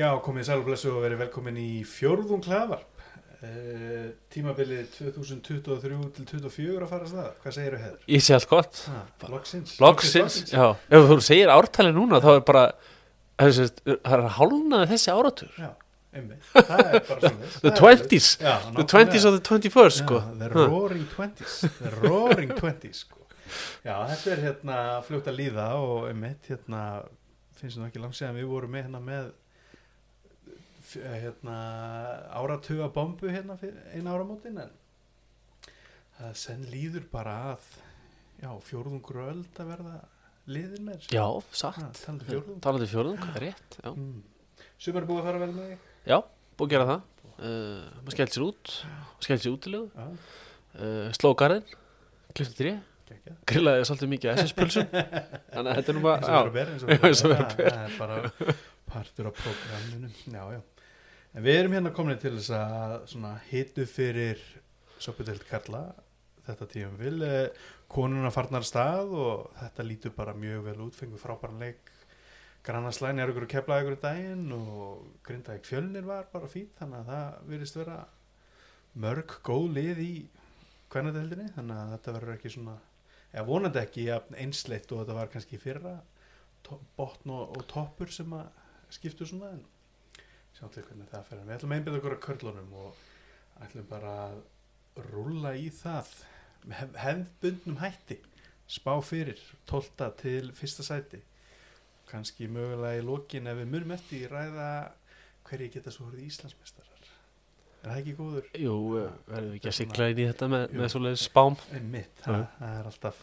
Já, komið sæl og blessu og verið velkomin í fjórðung hlaðvarp. Uh, Tímabilið 2023 til 2024 að fara að staða Hvað segirðu hefur? Ég sé allt gott. Já. Ef þú segir ártali núna þá er bara Það er, það er hálnaði þessi áratur Já, einmitt. Það er bara svona. The 20s Já, The 20s of the 21st sko. The roaring 20s The roaring 20s sko. Já, þetta er hérna fljótt að líða og einmitt hérna finnst nú ekki langt séðan við vorum með hérna með hérna áratuga bombu hérna eina áramótin en það senn líður bara að já, fjórðungur öld að verða liðin með. Já, satt. Talandi fjórðung. Rétt Já, mm. Sumar búið að fara vel með þig. Já búið að gera það. Uh, Maður skellt sér út Skellt sér útilegu Já, uh, Sló garðin tré. Gekkja Grillaði svolítið mikið SS-pulsum. Þannig að þetta er nú bara eins og það er bara partur af prógraminu. Já, já. En við erum hérna komin til þess að hitu fyrir soppudelt Karla þetta tíum vil konuna farnar stað og þetta lítur bara mjög vel út fengur frábæran leik. Grannaslæn er ykkur að kepla ykkur í daginn og Grindavík fjölnir var bara fínt þannig að það virðist vera mörg góð lið í kvennadeldinni þannig að þetta verður ekki svona eða vonandi ekki einsleitt og þetta var kannski fyrra. Botn og, og toppur sem að skiptu svona en sjáum til hvernig það fer. En við ætlum að einbyrða okkur að körlunum og ætlum bara að rúlla í það með hef, hefðbundnum hætti. Spá fyrir 12 til fyrsta sæti. Kannski mögulega í lokin ef við munum eftir í ræða hverju geta svo horfið Íslandsmeistarar. Er það ekki góður? Jú, uh, verðum við ekki að sigla inn í þetta með, með svoleiðis spám? Já. það, það er alltaf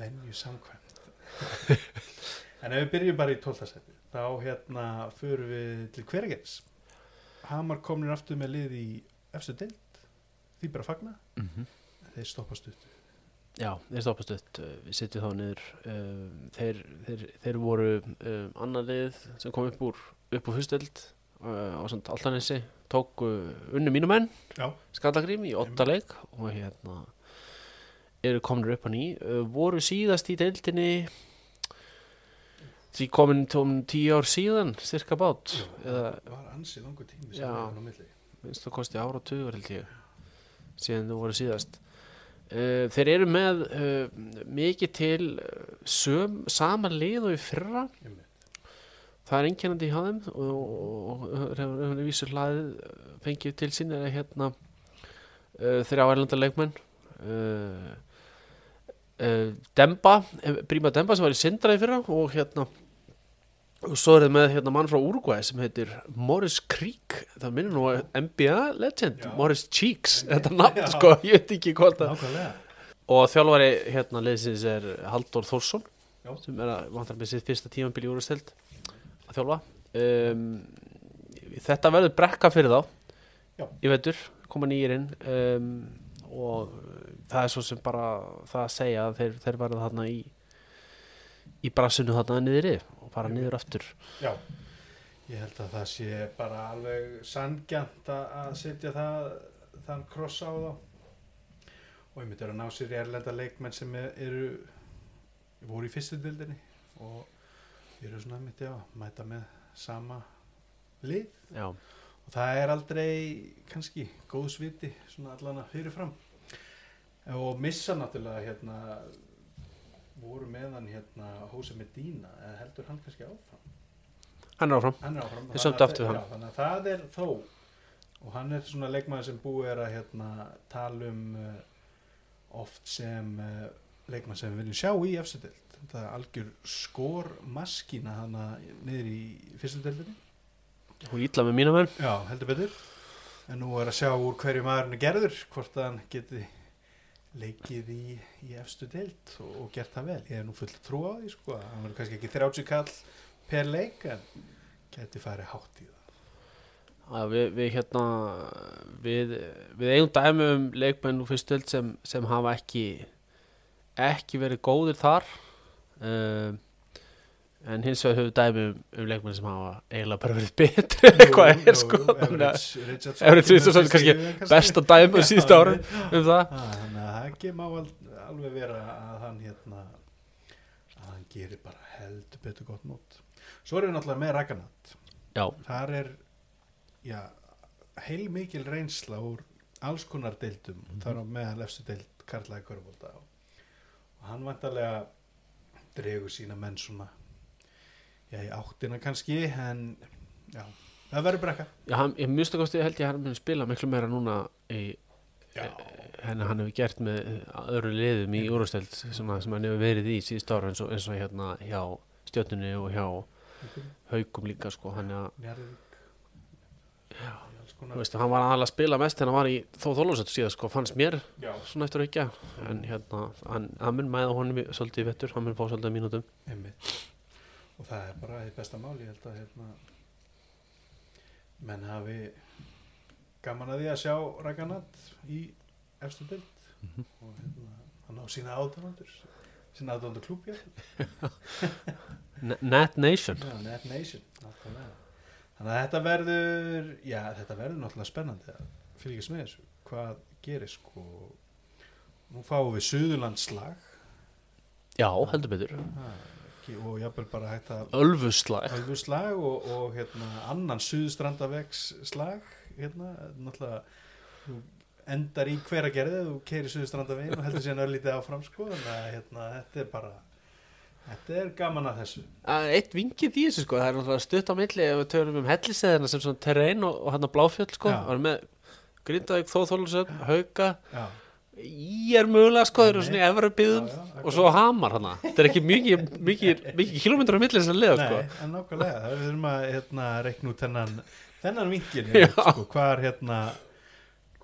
venju samkvæmt. En ef við byrjum bara í 12. þá hérna förum við til hverjargeins Hamar komnir aftur með lið í efstu deild. Því bara fagna. Mm -hmm. þeir stoppa stutt. Já, þeir stoppast upp, við sitjum þá niður, um, þeir, þeir, þeir voru um, annar lið sem kom upp úr, upp úr fyrstöld uh, á samt Altanessi, tók unnu mínu menn, Já, Skallagrím í åtta leik og hérna eru kominir upp á ný, voru síðast í deildinni því komin tóum tíu ár síðan, styrka bát, það var ansið langur tími Já. minnst það kosti ára og tugur held ég síðan þú voru síðast. Uh, þeir eru með uh, mikið til uh, söm, sama lið og í fyrra. Það er einkennandi í hafðum og, og, og hefur vísur hlaðið fengið til sín er hérna uh, þrjá erlanda leikmenn. Demba eh, Bríma Demba sem var í Sindra í fyrra og hérna og svo er það með hérna mann frá Uruguay sem heitir Morris Creek. Það minnir nú NBA legend Já. Morris Cheeks, þetta nafn sko, ég veit ekki hvort að og þjálfari hérna liðsins er Halldór Þórsson Já. sem er að vantar með sitt fyrsta tímanbíl í úrsteld að þjálfa. Um, þetta verður brekka fyrir þá Já. í vetur, koma nýjir inn. Um, og það er svo sem bara það að segja að þeir, þeir verða þarna í í brassinu þarna niðri fara niður aftur. Já, ég held að það sé bara alveg sangjant að að setja það, þann kross á þá. Og ég myndi að ná sér í erlenda leikmenn sem er- eru voru í fyrstu dildinni og eru svona myndi að mæta með sama lið. Já, og það er aldrei kannski góð sviti svona allana fyrirfram. Og missa náttúrulega hérna voru meðan hérna Hóse Medina eða heldur hann kannski áfram? Hann er áfram. Hann er áfram. Hann. já, þannig að það er þó og hann er svona leikmaður sem búið er að hérna, tala um uh, oft sem uh, leikmaður sem við viljum sjá í efstu deild. Þetta er algjör skor maskína hana niður í fyrstu deildinni. Hún er illa með mína menn. Já, heldur betur. En nú er að sjá úr hverju maðurinn er gerður hvort hann geti leikið í, í efstu deild og, og gert það vel, ég hef nú full trú á því sko, hann verður kannski ekki 30 kall per leik en geti farið hátt í það. Að við, við hérna við, við eigum dæmi um leikmenn úr fyrstöld sem, sem hafa ekki ekki verið góðir þar um, en hins vegar höfum við dæmi um, um leikmenn sem hafa eiginlega bara verið betri eitthvað er sko þannig að Everett Richardson kannski besta dæmi á síðustu árum um það að ekki má al- alveg vera að hann hérna að hann gerir bara heldur betur gott nót svo erum við náttúrulega með Ragnat. Já, þar er já, heil mikil reynsla úr alls konar deildum. Mhm. þar á meðal efstu deild Karlaði Körbólda og hann vantarlega dregur sína menn svona já, í áttina kannski en já, það verður brekka. Já hann, ég mjög stakast held ég að hann spila miklu meira núna í, henni hann hefur gert með öðru liðum í úrstæld sem, að- sem hann hefur verið í síðust ára eins og, eins og hérna hjá stjörnunni og hjá haugum líka sko hann, að, Njarðvík. Já, þú veist, hann var aðalega að spila mest en hann var í þó þólusett síðan sko fannst mér já, svona eftir ekki en hérna, hann, hann mun mæða honum svolítið vettur, hann mun fá svolítið af mínútum. Einmitt. Og það er bara því besta mál ég held að hérna menn hafi gaman að því að sjá Ragnarnat í efstu bild Mhm. og hérna hann á sína átöfandur sína átöfandur klúbja N- Net Nation. Já, Net Nation þannig að þetta verður já, þetta verður náttúrulega spennandi að fylgjast með þessu. Hvað gerir sko? Nú fáum við Suðurlandslag. Já, heldur betur. Og jafnvel bara hægt að Ölfuslag. Ölfuslag og, og hérna, annan suðustrandavegs slag hérna, náttúrulega endar í hver að gerði þú keiri suðustrandavegin og heldur síðan örlítið áfram sko, þannig að hérna, þetta er bara þetta er gaman að þessu. Að Eitt vingið í þessu sko, það er náttúrulega stutt á milli ef við tölum um helliseðina sem svona terrain og, og hann bláfjöld sko, það er með Grindavík, Þóþólusöfn, Hauka. Já, Í er mögulega sko, þeir eru svona í efra já, og svo Hamar hana þetta er ekki mikið, mikið, mikið kilómetrar á milli þess að liða sko. Nei, en nákvæmlega, það við þurfum að hérna, reikna út þennan, þennan vingin Já. sko, hvað er hérna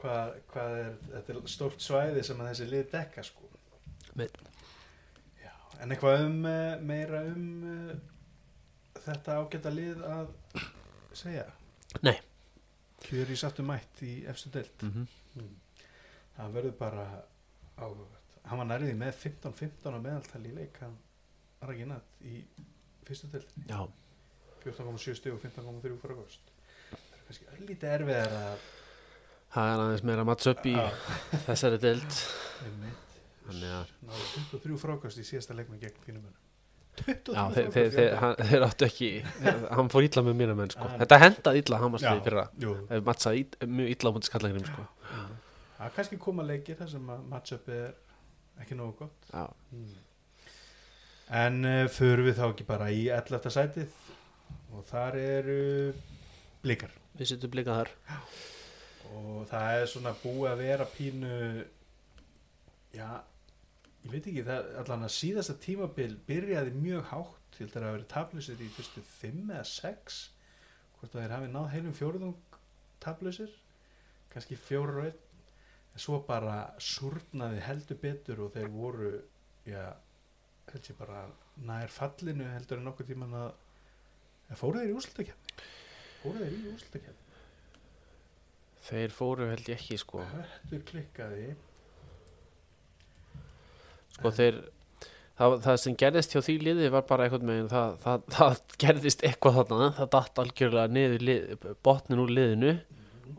hvað, hvað er þetta er stórt svæði sem að þessi lið dekka sko. Já, en eitthvað um eh, meira um uh, þetta ágæta lið að segja? Nei. kjör í sattu mætt í efstu deild. Mm það verður bara áhugavert. Hann var nærðið með 15-15 á meðaltal í leik. Hann Raginat í fyrstu Já, 14,7 stig og 15,3 frákost það er kannski öllítið erfiðar að það er aðeins meira matts upp í þessari deild. Þannig að- náðu 23 frákost í síðasta leikma gegn 23 Já, þeir, áttu ekki hann fór illa með mína menn sko. Þetta hendaði illa hamarslið fyrra. jú. ef mattsaði mjög illa á mútið skallagrim sko. það er kannski koma leikir þar sem matchup er ekki nógu gott. Já, en uh, förum við þá ekki bara í 11. sætið? Og þar eru blikar við setjum blikað þar. Og það er svona búið að vera pínu já ég veit ekki, það allan að síðasta tímabil byrjaði mjög hátt að það hafi verið tablusir í fyrstu 5 eða 6 hvort að þeir hafi náð heilum fjóruðung tablusir kannski fjóru raun en svo bara surnaði heldur betur og þeir voru já, held ég bara nær fallinu heldur en nokkuð tíman að að fóru þeir í úrslutakefni fóru þeir í úrslutakefni þeir fóru held ég ekki sko, höttur klikkaði. Sko þeir það, það sem gerðist hjá því liði var bara eitthvað með það, það, það gerðist eitthvað þarna það datt algjörlega niður lið, botnin úr liðinu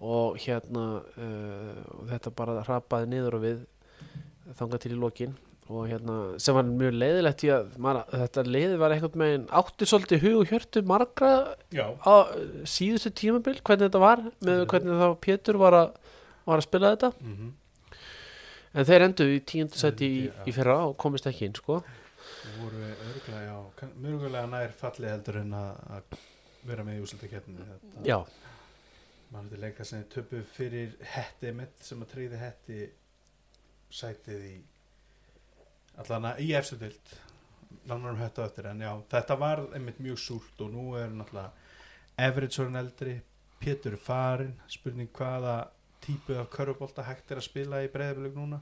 og hérna uh, þetta bara hrapaði niður og við þangað til í lokin og hérna sem var mjög leiðilegt í að maður, þetta liði var eitthvað með átti svolítið hug og hjörtu margra já, á síðustu tímabil hvernig þetta var með hvernig þá Pétur var að, var að spila þetta. Mm en þeir enduðu í tíundu seti í, í fyrra og komist ekki inn sko. Voru örgulega, já, kann- mörgulega nær falli heldur en að, að vera með í úslutakefni já, mann þetta leika sem töpu fyrir hetti mitt sem að treyði hetti sætið í allana í efstu dild langar um þetta eftir en já, þetta var einmitt mjög súrt og nú er náttúrulega Everett svo eldri, Pétur farin spurning hvaða típu af körfubólta hægt er að spila í breyðabilug núna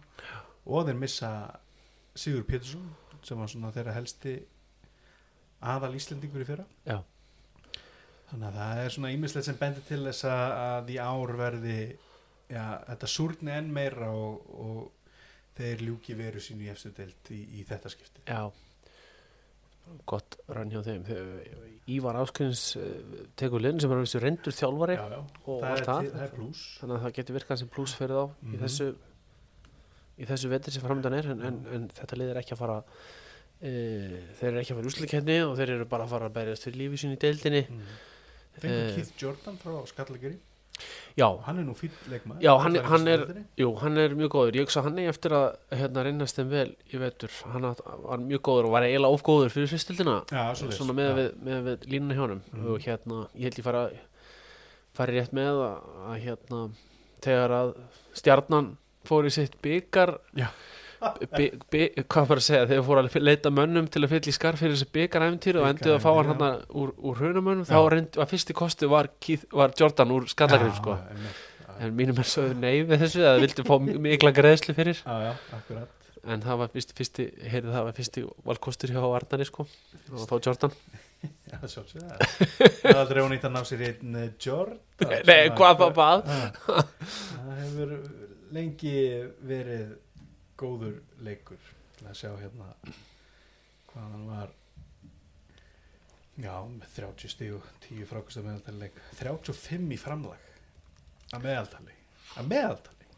og þeir missa Sigur Pétursson sem var svona þeirra helsti aðal Íslendingur í fyrra Já. þannig að það er svona ímislegt sem bendir til þess að, að í ár verði já, þetta súrni enn meira og, og þeir ljúki veru sínu í efstu deild í, í þetta skipti já gott rann hjá þeim Ívar Áskins uh, tekur liðin sem er þessu reyndur þjálfari já, já. og það, allt er, það. er þannig að það getur virkað sem pluss fyrir þá í Mhm. þessu í þessu vetri sem framöndan er en, en, en þetta lið er ekki að fara e, þeir eru ekki að fara úslikenni og þeir eru bara að fara að berjast fyrir lífi sín í deildinni mm. fengur Eh. Keith Jordan frá Skallageri já, hann er nú fýll leikmaður. Já, hann- hann er- jú, hann er mjög góður. Ég hugsa hann er eftir að hérna, reynast þeim vel í vetur, hann var mjög góður og var eiginlega of góður fyrir fyrstildina já, svo svona með, við, með við línuna hjá honum. Mhm. og hérna, ég held ég fara fari rétt með að, að hérna, þegar að stjarnan fór í sitt byggar Já. Hvað var að segja þegar fór að leita mönnum til að fylla í skarf fyrir þessi byggaræfintýri og endið að fá hann hann úr, úr hrunamönnum þá reynd, var fyrsti kosti var, Keith, var Jordan úr skallagrif sko. Já, en mínum er sögðu nei við þessu að vildi fá mi- mikla greiðslu fyrir. Já, já, en það var fyrsti, fyrsti heyrði það var fyrsti valkostur hjá Arnari sko og þá Jordan. Já, sjálfsögðu Það. Er aldrei ónýtt að ná sér einn eh, Jordan nei, að- hvað, hvað? Já. Það hefur lengi verið góður leikur. Til að sjá hérna hvað hann var. Já, með 30 stíg og 10 frákvæmsta meðaltali. Leik 35 í framlag. Að meðaltali. Að meðaltali.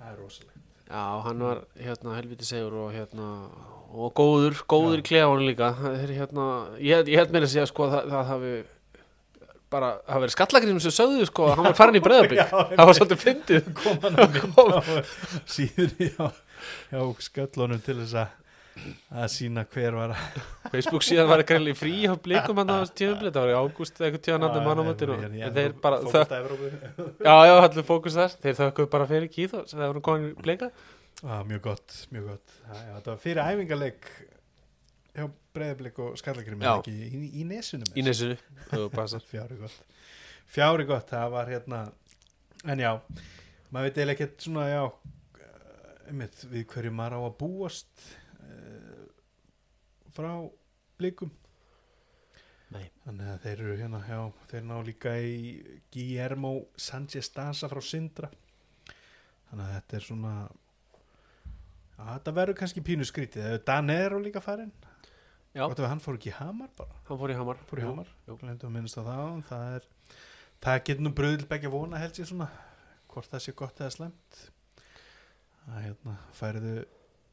Það er rosalegt. Já, hann var hérna helviti segur og hérna og góður, góður í klefanum líka. Það er hérna, ég, ég held mér að segja sko að það, það hafi bara, það verið skallagrim sem sögðu sko að hann var farin í breðabík það var svolítið fyndið. kom hann að mynd á síðunni á, á sköllunum til þess að að sína hver var að Facebook síðan var ekki í frí á blikum hann á tíðumblið, það var í ágúst eitthvað tíðan andur mannamöndin og þeir bara þökk, fókbalta Evrópu. Já, já, allir fókus þar. Þeir þökkuðu bara fyrir kýð og það voru komin í blika. Ah, mjög gott, mjög gott. Já, já, Þetta var fyrir æfingarleik hjá Breiðablik og ekki í, í nesunum í nesunu, það Fjári gott. Fjári gott, það var hérna En já, maður veit eiginlega ekkert svona já einmitt, við hverju maður á að búast uh, frá blikum. Nei. Þannig að þeir eru hérna já, þeir ná líka í Guillermo Sanchez Danza frá Sindra. Þannig að þetta er svona að þetta verður kannski pínu skrítið. Dan er líka farin. Gott hann fór ekki í Hamar bara. Hann fór í hamar. Fór í Jú, Hamar, jú. á það það er, það getur nú bröðil begja vona held ég svona, hvort það sé gott eða slemt að hérna færiðu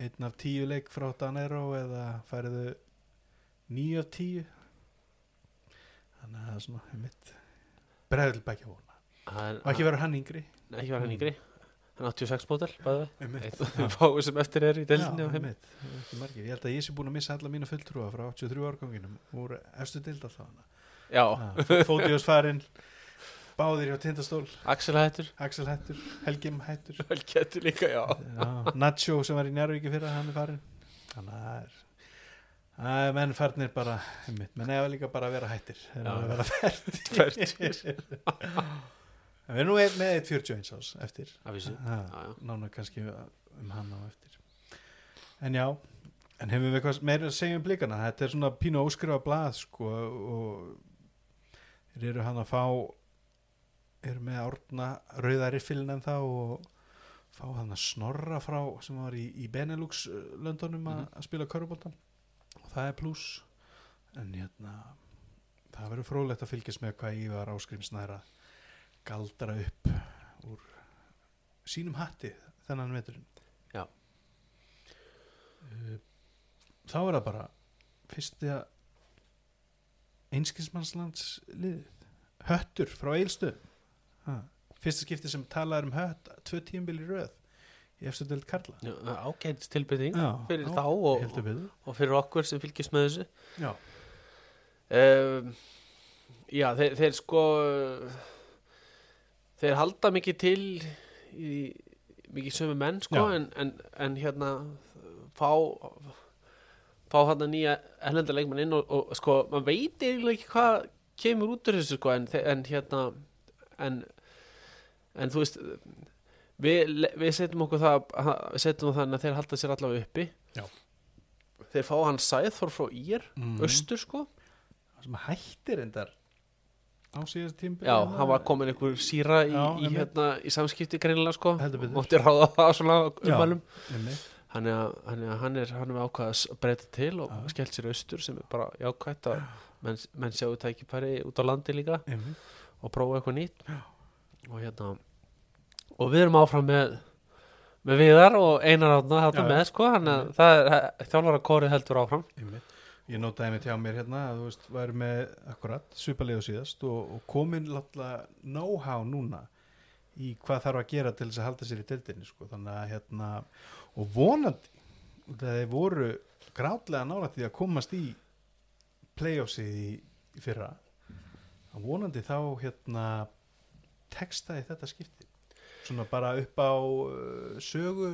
einn af tíu leik frá Danero eða færiðu níu af tíu? Þannig að það er svona einmitt, bröðil begja vona er- og ekki verður hann yngri. Ekki var hann yngri. Hann er 86 mótel, bæði einmitt, Einn fáið sem eftir er í deildinni Já, einmitt, ekki margir. ég held að ég sé búin að missa alla mína fulltrúa frá 83 árganginum úr efstu deild alltaf Já, Fótiós farinn Báðir hjá Tindastól. Axel hættur. Axel Hættur, Helgim Hættur. Vel getur líka, já. Já, Nacho sem var í Njárvíki fyrir hann er farinn. Þannig að það er er menn farnir bara einmitt, menn eða líka bara að vera hættir. Eru að vera Fertugir. En við erum nú með 1.41 ás eftir. Nána kannski um hann á eftir. En já En hefum við eitthvað meira að segja um blikana? Þetta er svona pínu óskrifa blað sko, og þeir eru hann að fá eru með árna rauðarifilin en þá og fá hann að snorra frá sem var í, í Benelux uh, löndunum að Mhm. að spila körubóltan og það er pluss en hérna það verður fróðlegt að fylgjast með hvað Ívar Áskrimsnæra galdra upp úr sínum hatti þennan veturinn. Já. Uh, þá er það bara fyrsta einskismannslands liðið höttur frá Eilstu ha. fyrsta skipti sem talaður um hött tvö tíumbil í röð í eftir deild Karla. Ágætis tilbyrðing fyrir já, þá og, og fyrir okkur sem fylgjast með þessu. Já, um, Já, þeir, þeir sko þeir halda mikið til í mikið sömu menn sko en, en, en hérna fá fá hérna nýja erlenda leikmann inn og, og sko, maður veit eiginlega ekki hvað kemur út úr þessu sko en, en hérna en, en þú veist við, við setjum okkur það við setjum þannig að þeir halda sér allavega uppi Já. þeir fá hann Sæþór frá Ír Mhm. austur sko það sem hættir endar á síðast tímbil Já, hann var komin einhver síra í, Já, í, hérna, í samskipti greinilega sko. Mátti ráða það svona að hann er, hann er, hann er ákvað að breyta til og Já. skellt sér austur sem er bara jákvætt að menn, menn sjáu tækifæri út á landi líka Einmitt. og prófa eitthvað nýtt og hérna og við erum áfram með með viðar og einar átna þetta með sko hann að Einmitt. það er þjálfara kórið heldur áfram Einmitt. ég notaði mig hjá mér hérna að þú veist, væri með akkurat og síðast og, og komin alltaf know-how núna í hvað þarf að gera til þess að halda sér í deildinni sko, þannig að hérna og vonandi, það þeir voru grátlega nála því að komast í playoffsið í, í fyrra að vonandi þá hérna textaði þetta skipti svona bara upp á uh, sögu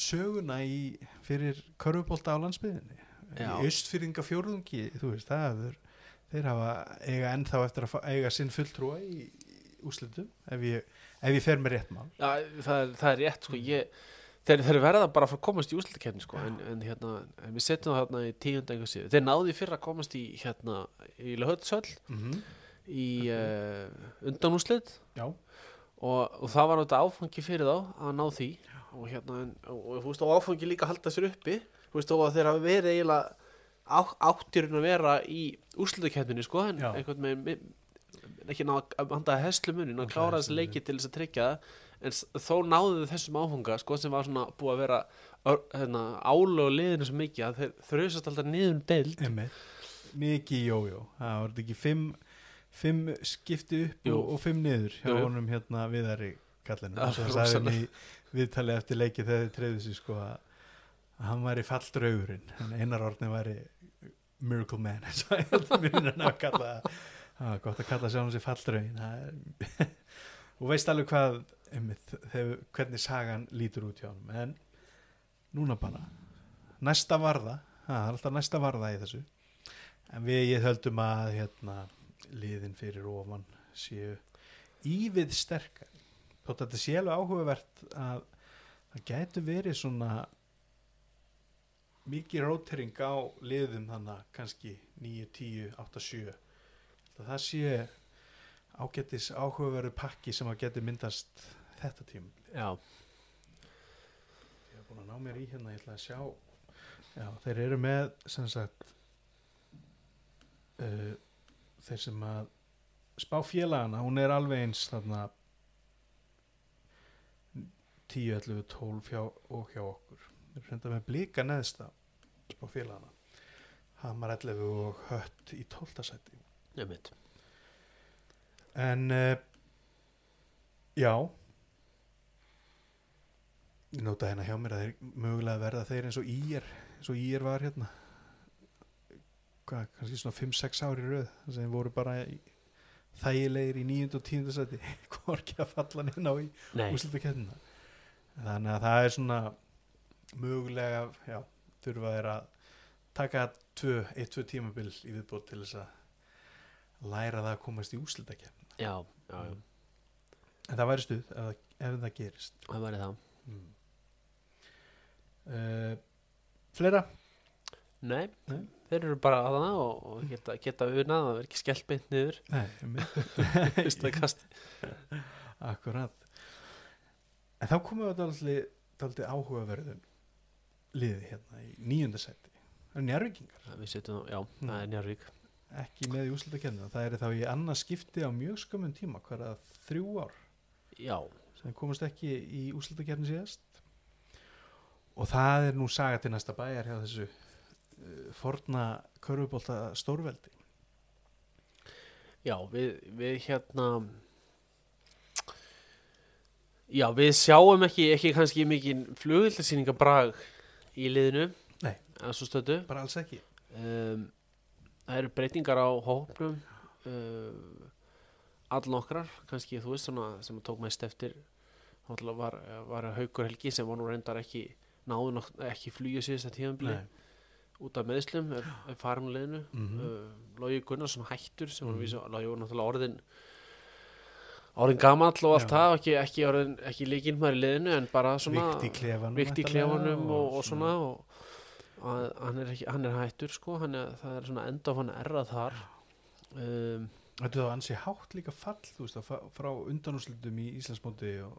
söguna í fyrir körfubólta á landsbyðinni í austfyrringa fjórðungi þú veist það er, þeir hafa eiga ennþá eftir að eiga sinn fulltrúa í, í úslitum ef ég, ef ég fer með rétt mál. Já, það, er, það er rétt sko ég, þeir, þeir verða bara að fara að komast í úslutakefni sko, en, en hérna, en við setjum það hérna í tíunda einhver síðu, þeir náðu í fyrra að komast í hérna, í Löhöldsöll mm -hmm. í uh, undanúslit já, og, og það var þetta áfangi fyrir þá að ná því. Og hérna, en, og, og, þú veist, og áfangi líka að halda sér uppi. Þú veist, og að þeir hafa verið eiginlega á, áttirinn að vera í úslutakefninu sko, en Já. einhvern veginn ekki ná að handa heslu munin að klára þessi leiki til þess að tryggja það. En þó náðu þau þessum áfanga sko, sem var svona búið að vera hérna, og liðinu svo mikið að þeir þrjusast alltaf niður um deild. Mikið jójó, það þetta ekki fimm, fimm skipti upp og, og fimm niður hjá Jú, honum hérna viðari kallinu og svo rosalega. sagði í viðtali eftir leiki þegar þið treyðu sér sko að hann væri falldraugurinn. En einar orðni væri miracle man eins og það. Var gott að kalla sjá hann sér falldraugin er- og veist alveg hvað einmitt, þegar, hvernig sagan lítur út hjá hann en núna bara næsta varða það er alltaf næsta varða í þessu. En við ég höldum að hérna, liðin fyrir ofan séu ívið sterkar þótt að þetta sé alveg áhugavert að það gætu verið svona mikið rótering á liðum þannig kannski 9, 10, 8, 7 það sé ágættis áhugaverðu pakki sem að geti myndast þetta tím Já, ég hef búin að ná mér í hérna ég ætla að sjá. Já, þeir eru með sem sagt uh, þeir sem að spá félagana, hún er alveg eins þarna 10, 11, 12 hjá, og hjá okkur. Þeir eru hrenda með blika neðsta spá félagana. Hamar 11 og Hött í 12. sæti. Nefnitt En uh, já. Ég nota hérna hjá mér að þeir mögulega verða þeir eins og Ír eins og Ír var hérna hvað, kannski svona 5-6 ári þar sem voru bara þægilegir í 9. og 10. seti hvorki að falla neina á í kemna þannig að það er svona mögulega já, þurfa þeir að taka 1-2 tímabil í viðbót til þess að læra það að komast í úslita kemna já, já, já, En það væri stuð ef, ef það gerist. það væri það Mm. Uh, fleira? Nei, Nei. þeir eru bara að það og, og geta, geta unað það verður ekki skellt beint niður Nei, akkurat. En þá komum við að daldi áhugaverðum liði hérna í nýjunda seti. Það er njárvíkingar, já, Mm. það er Njarvík ekki með í úslita Það er þá í annað skipti á mjög skömmun tíma, hverja þrjú ár Já, sem komast ekki í úslita síðast. Og það er nú saga til næsta bæjar hjá þessu forna körfubólta stórveldi. já, við, við hérna Já, við sjáum ekki, ekki kannski mikið flugvildasýningabrag í liðinu Nei. Bara alls ekki. um, það eru breytingar á hópnum uh, all nokkrar kannski þú veist svona sem tók mest eftir var, var Haukur Helgi sem var nú reyndar ekki náðu ekki flýju síðast að tíðanbili út af meðslum er, er farin úr liðinu. Mhm. uh, Lógi Gunnarsson hættur sem var Mhm. vísa, Lógi var náttúrulega orðin orðin gamall og allt það ekki, ekki, orðin, ekki líkinn maður í liðinu en bara svona Vikt í klefanum og, og svona. og að, hann, er ekki, hann er hættur sko hann er, það er svona enda á hann erra þar. Um, Þetta þá ansi hátt líka fall þú veist, að frá undanúslutum í Íslandsmóti og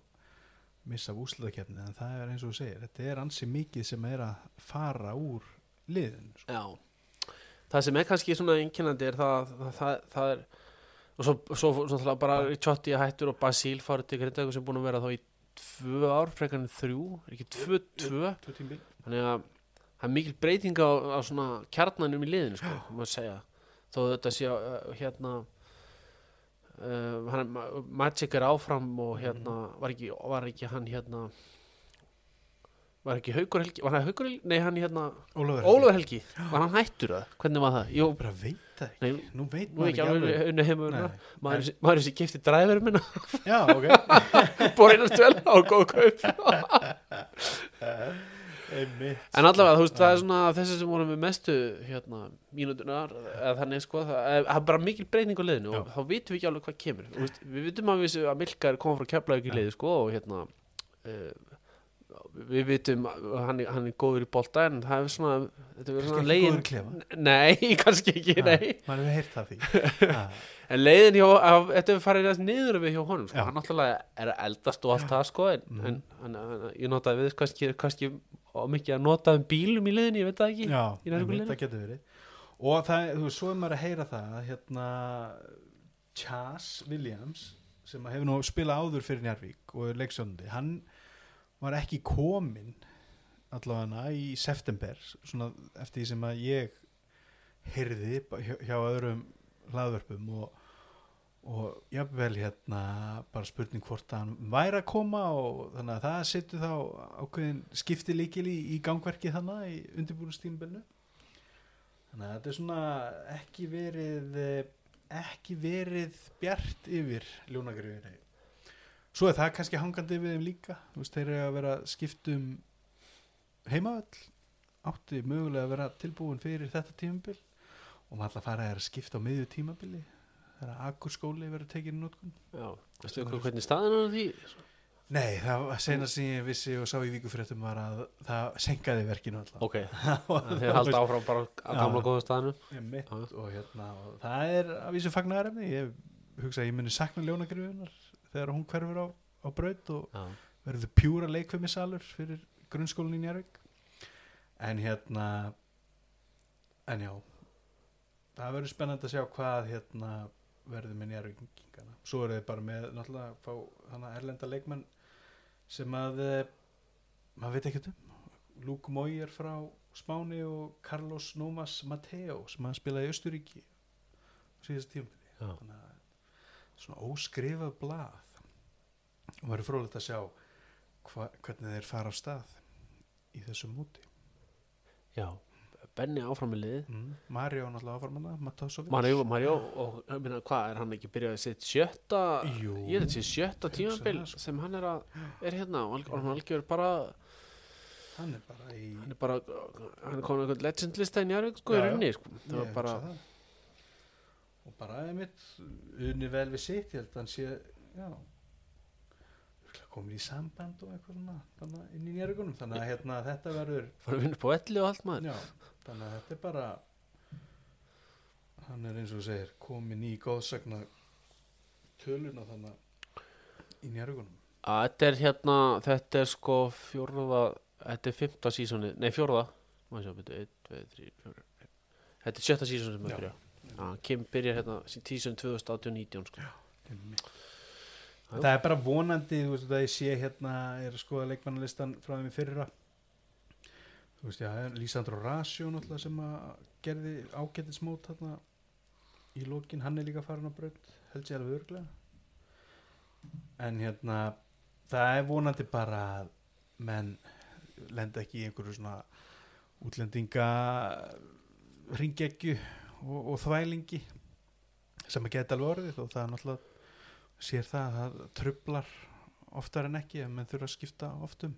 missa af úslutakeppni en það er eins og þú segir, þetta er ansi mikið sem er að fara úr liðin sko. já. Það sem er kannski svona einkennandi er það, það, það, það er og svo, svo, svo, svo bara Ricciotti hættur og Basíl farið til Grindavík sem er búin að vera þá í tvö ár, frekar en þrjú ekki tvö, tvö? þannig að það er mikil breyting á, á svona kjarnanum í liðinu sko, maður segja. Þó þetta sé uh, hérna uh, hann, Magic er áfram og hérna var ekki, var ekki hann hérna var ekki Haukur Helgi var hann Haukur Helgi, nei hann hérna Ólafur Helgi, var hann hættur það hvernig var það, jú, bara veit það ekki, Nei, nú veit nú er ekki alveg unni heimur maður, maður er sér kefti dræður minna já, ok. Borinn að stvel á góð kaup. En allavega, þú veist, það er svona þessi sem voru með mestu hérna, mínútunar eða þannig, sko, það er, það bara mikil breyning á liðinu og þá vitum við ekki alveg hvað kemur. Við vitum að, við, að Milka er komið frá liði, sko, og hérna uh, við vitum hann, hann er góður í bolta en það er svona, þetta er svona leiðin. Nei, kannski ekki, nei maður hefur heyrt það því Ah, En leiðin hjá, að, þetta er farið aðeins niður við hjá honum, sko, Já. hann náttúrulega er eldast og allt það, sko, en, Mhm. en, en, ég notaði við, kannski, kannski mikið að nota um bílum í liðinu, ég veit það ekki já, nærbuliðinu. einmitt, það getur verið og það, þú veist, svo er maður að heyra það að hérna Chas Williams sem hefur nú spilað áður fyrir Njarvík og er leiksjóndi, hann var ekki kominn allavega í september svona eftir því sem að ég heyrði hjá, hjá öðrum hlaðvörpum og, og jafnvel hérna bara spurning hvort hann væri að koma og þannig að það setur þá ákveðin skipti líkil í, í gangverki þannig í undirbúrustímbilinu þannig að þetta er svona ekki verið eh, ekki verið bjart yfir ljónagrifinni svo er það kannski hangandi við þeim líka. Veist, þeir eru að vera skiptum heimavöll átti mögulega að vera tilbúin fyrir þetta tímabil. Og maður að fara að skipta á miðju tímabili þegar akkurskóli verður tekið í notkun. Já, veistu ykkur hvernig staðan er því? Nei, það var senast sem ég vissi og sá í vikufréttum var að það senkaði verkinu alltaf Ok, þeir halda áfram bara á gamla góða staðinu og, hérna, og það er að vísu fagnaðarefni. Ég hugsa að ég muni sakna ljónagrifunar þegar hún hverfur á, á braut og Já, verður pjúra leikfimisalur fyrir grunnskólan í Njárvík en hérna en já það verður spennandi að sjá hvað hérna verður með Njárvíkingana svo er þið bara með náttúrulega að fá hana erlenda leikmenn sem að eh, maður veit ekkert um. Luke Moyer frá Spáni og Carlos Nomas Mateo sem hann spilaði í Östuríki síðast já, þannig að svona óskrifað blað og verður frólægt að sjá hva, hvernig þeir fara á stað í þessu múti já Benni áfram með liðið mm. Mario náttúrulega Matósovic Mario, Mario og meina, hvað er hann ekki byrjað að sitt sjötta Jú. ég er þetta sjötta það, sko. sem hann er að er hérna og alg- hann algjör bara hann er bara í hann er bara, hann er komin eitthvað legendlista í Njárvík sko í runni sko. það var bara. Og bara einmitt unni vel við sitt ég held að hann sé komin í samband og eitthvað inn í njörgunum þannig að hérna þetta verður Já, þannig að þetta er bara hann er eins og segir komin í góðsagna töluna þannig í að þetta er hérna, þetta er sko fjórða, þetta er fymta sísoni nei fjórða, sjá byrju 1, 2, 3, 4, 5 þetta er sjötta sísoni sem að byrja Já, Kim byrjar hérna tísun 2018-19 sko. það er bara vonandi þú veist að ég sé hérna er að skoða leikmannalistan frá þeim í fyrra. Þú veist já, Lísandro Rasjó náttúrulega sem að gerði ágættismót hérna í lokin, hann er líka farin á braut held ég alveg örglega en hérna það er vonandi bara að menn lenda ekki í einhverju svona útlendinga ringekju og, og þvælingi sem að geta alveg orðið og það er náttúrulega sér það að það trublar oftar en ekki en menn þurfa að skipta oftum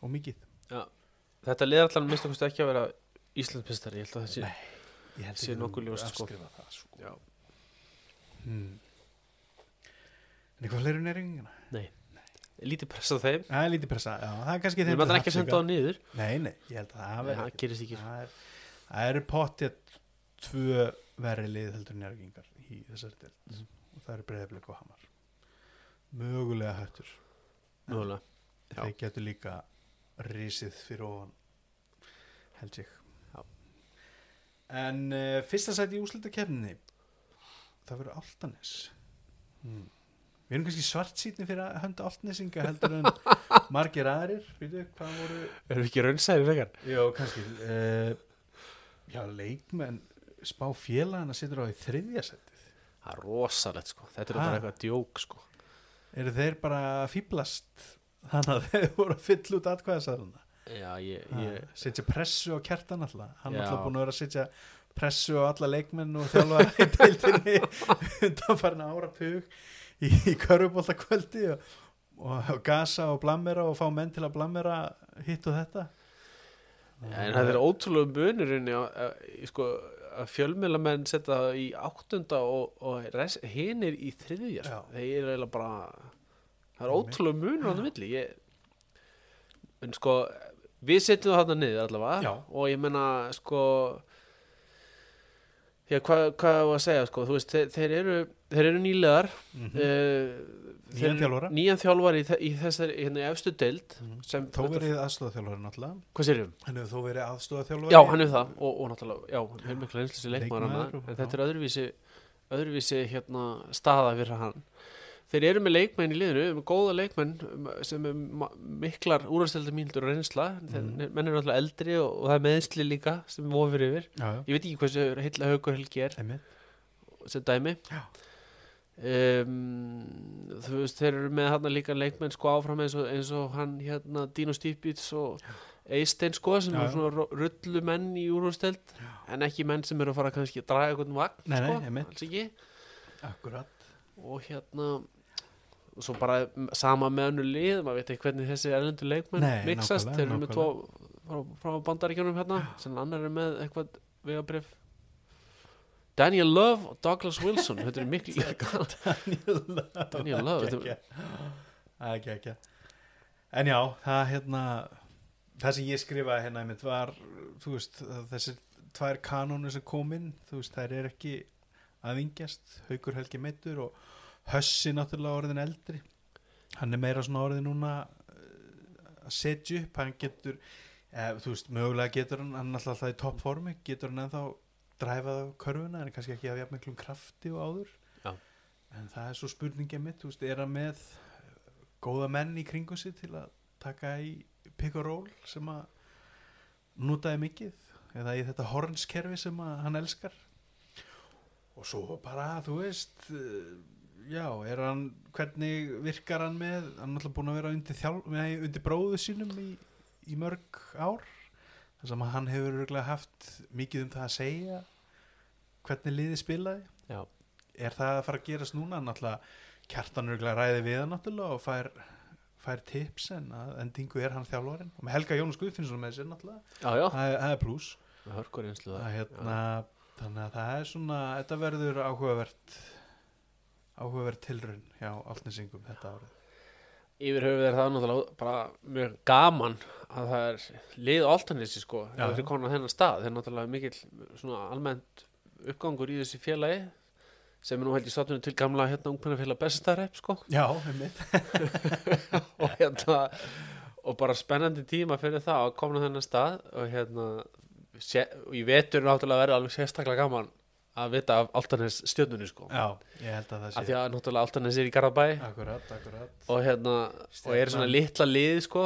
og mikið. Þetta liður allan minnst okkur ekki að vera Íslandsmestari, ég held að þessi Nei, ég held sé ekki að ljóst, sko. afskrifa það sko. Já. hmm. en eitthvað fleiri neyringina lítið press á þeim? Það er lítið pressa, já, það er kannski við þeim til alltaf ekki að senda á niður. Nei, nei, ég held að það það ekki. Það er, það pottið tvö verri lið heldur njörgingar í þessari deild Mhm. og það eru breyðablik og hamar mögulega hættur mögulega Já. þeir getur líka risið fyrir ofan held ég Já. en uh, fyrsta sæti í úslitakefninni það verður Altanes hmm. við erum kannski svart sýtni fyrir að hönda altnesinga heldur en margir aðrir veitu, hvað voru Erum við ekki raunsæri frekar? já, kannski uh, já, leikmenn spá félagana situr á í þriðja setið. Það er rosalegt sko, þetta er Ha? bara eitthvað djók sko. Eru þeir bara fýblast þannig að þeir voru að fylla út atkvæðasaluna Já, ég, ég... ég setja pressu á kjartan alltaf hann er alltaf búin að vera að setja pressu á alla leikmenn og þjálfa í deildinni undan farin ára pug í, í körfubóltakvöldi og, og, gasa og blammera og fá menn til að blammera hitt og þetta. En það er ótrúlega munurinn sko, að fjölmjöla menn setja það í áttunda og, og res, hinir í þriðja sko. Þeir eru eiginlega bara það er ótrúlega munur á það milli ég, en sko við setjum það þarna niður allavega Já. og ég menna sko hvað hva var að segja sko, þú veist, þeir, þeir eru þeir eru nýlegar mm mm. Nýjan þjálfara. nýjan þjálfari í, í þessari hérna, í efstu deild sem, þó verið aðstofþjálfari náttúrulega. Hvað sérum? hann hefur þó verið aðstofþjálfari Já, hann er það og, og náttúrulega, já, hann er mikla einslu sem leikmaður en þetta er öðruvísi öðruvísi hérna staða fyrir hann. Þeir eru með leikmenn í liðinu með góða leikmenn um, sem er miklar úrvarstelda mínútur og reynsla. Mhm. menn eru náttúrulega eldri og, og það er meðsli líka sem vofir yfir. Já, já, ég veit ekki hversu heilla haugur helgi er sem dæmi. Já. Um, þú veist þeir eru með hann líka leikmenn sko áfram eins og, eins og hann hérna Dino Stýpits og Eistein sko sem eru svona rullu menn í úrvasteld en ekki menn sem eru að fara kannski að draga einhvern vagn Nei, nei, sko, einmitt. alls ekki. Akkurat. Og hérna og svo bara sama með önnu lið maður veit ekki hvernig þessi erlendu leikmenn Nei, mixast, þeir eru með tvo frá, frá bandaríkjunum hérna sem annar er með eitthvað vegabrif Daniel Love og Douglas Wilson. Þetta er miklu Daniel Love. Er- það er ekki ekki en já, það hérna það sem ég skrifaði hérna einmitt var, þú veist, þessi tvær kanónu sem kom inn, þú veist, þær er ekki aðvingjast, Haukur Helgi meittur og Hössi náttúrulega orðin eldri. Hann er meira svona orðin núna uh, að setja upp, hann getur eh, þú veist, mögulega getur hann hann alltaf alltaf í toppformi, getur hann ennþá dræfað af körfuna, en kannski ekki af jafn miklum krafti og áður. Já. en það er svo spurningið mitt, veist, er hann með eh, góða menn í kringu sig til að taka í pick and roll sem að notaði mikið? Eða í þetta hornskerfi sem að hann elskar? Og svo bara, þú veist eh, já, er hann hvernig virkar hann með? Hann er alltaf búin að vera undir, þjál, nei, undir bróðu sínum í, í mörg ár. Þess að hann hefur haft mikið um það að segja hvernig liðið spilaði? Já. er það að fara að gerast núna? Náttúrulega kjartan örugglega ræði við hann náttúrulega og fær, fær tips en að endingu er hann þjálfarinn. Og með Helga Jónas Guðfinnsson með sér náttúrulega. Já, það er, það er pluss hérna, þannig að það er svona þetta verður áhugavert áhugavert tilraun hjá Altnesingum þetta árið. Yfir höfuð er það náttúrulega bara mjög gaman að það er lið áltanissi sko, Já, það er konar þennan stað það er náttúrulega mikill svona almennt uppgangur í þessi félagi sem er nú held í státtunum til gamla hérna ungmennafélag Bessastarepp sko. Já, einmitt. Og hérna og bara spennandi tíma fyrir það að koma á þennan stað og hérna sé, og í vetur náttúrulega verður alveg sérstaklega gaman að vita af Altanes stjörnunni sko. Já, ég held að það af sé. því að náttúrulega Altanes er í Garðabæ. Akkurat, akkurat. Og hérna og er svona litla lið sko.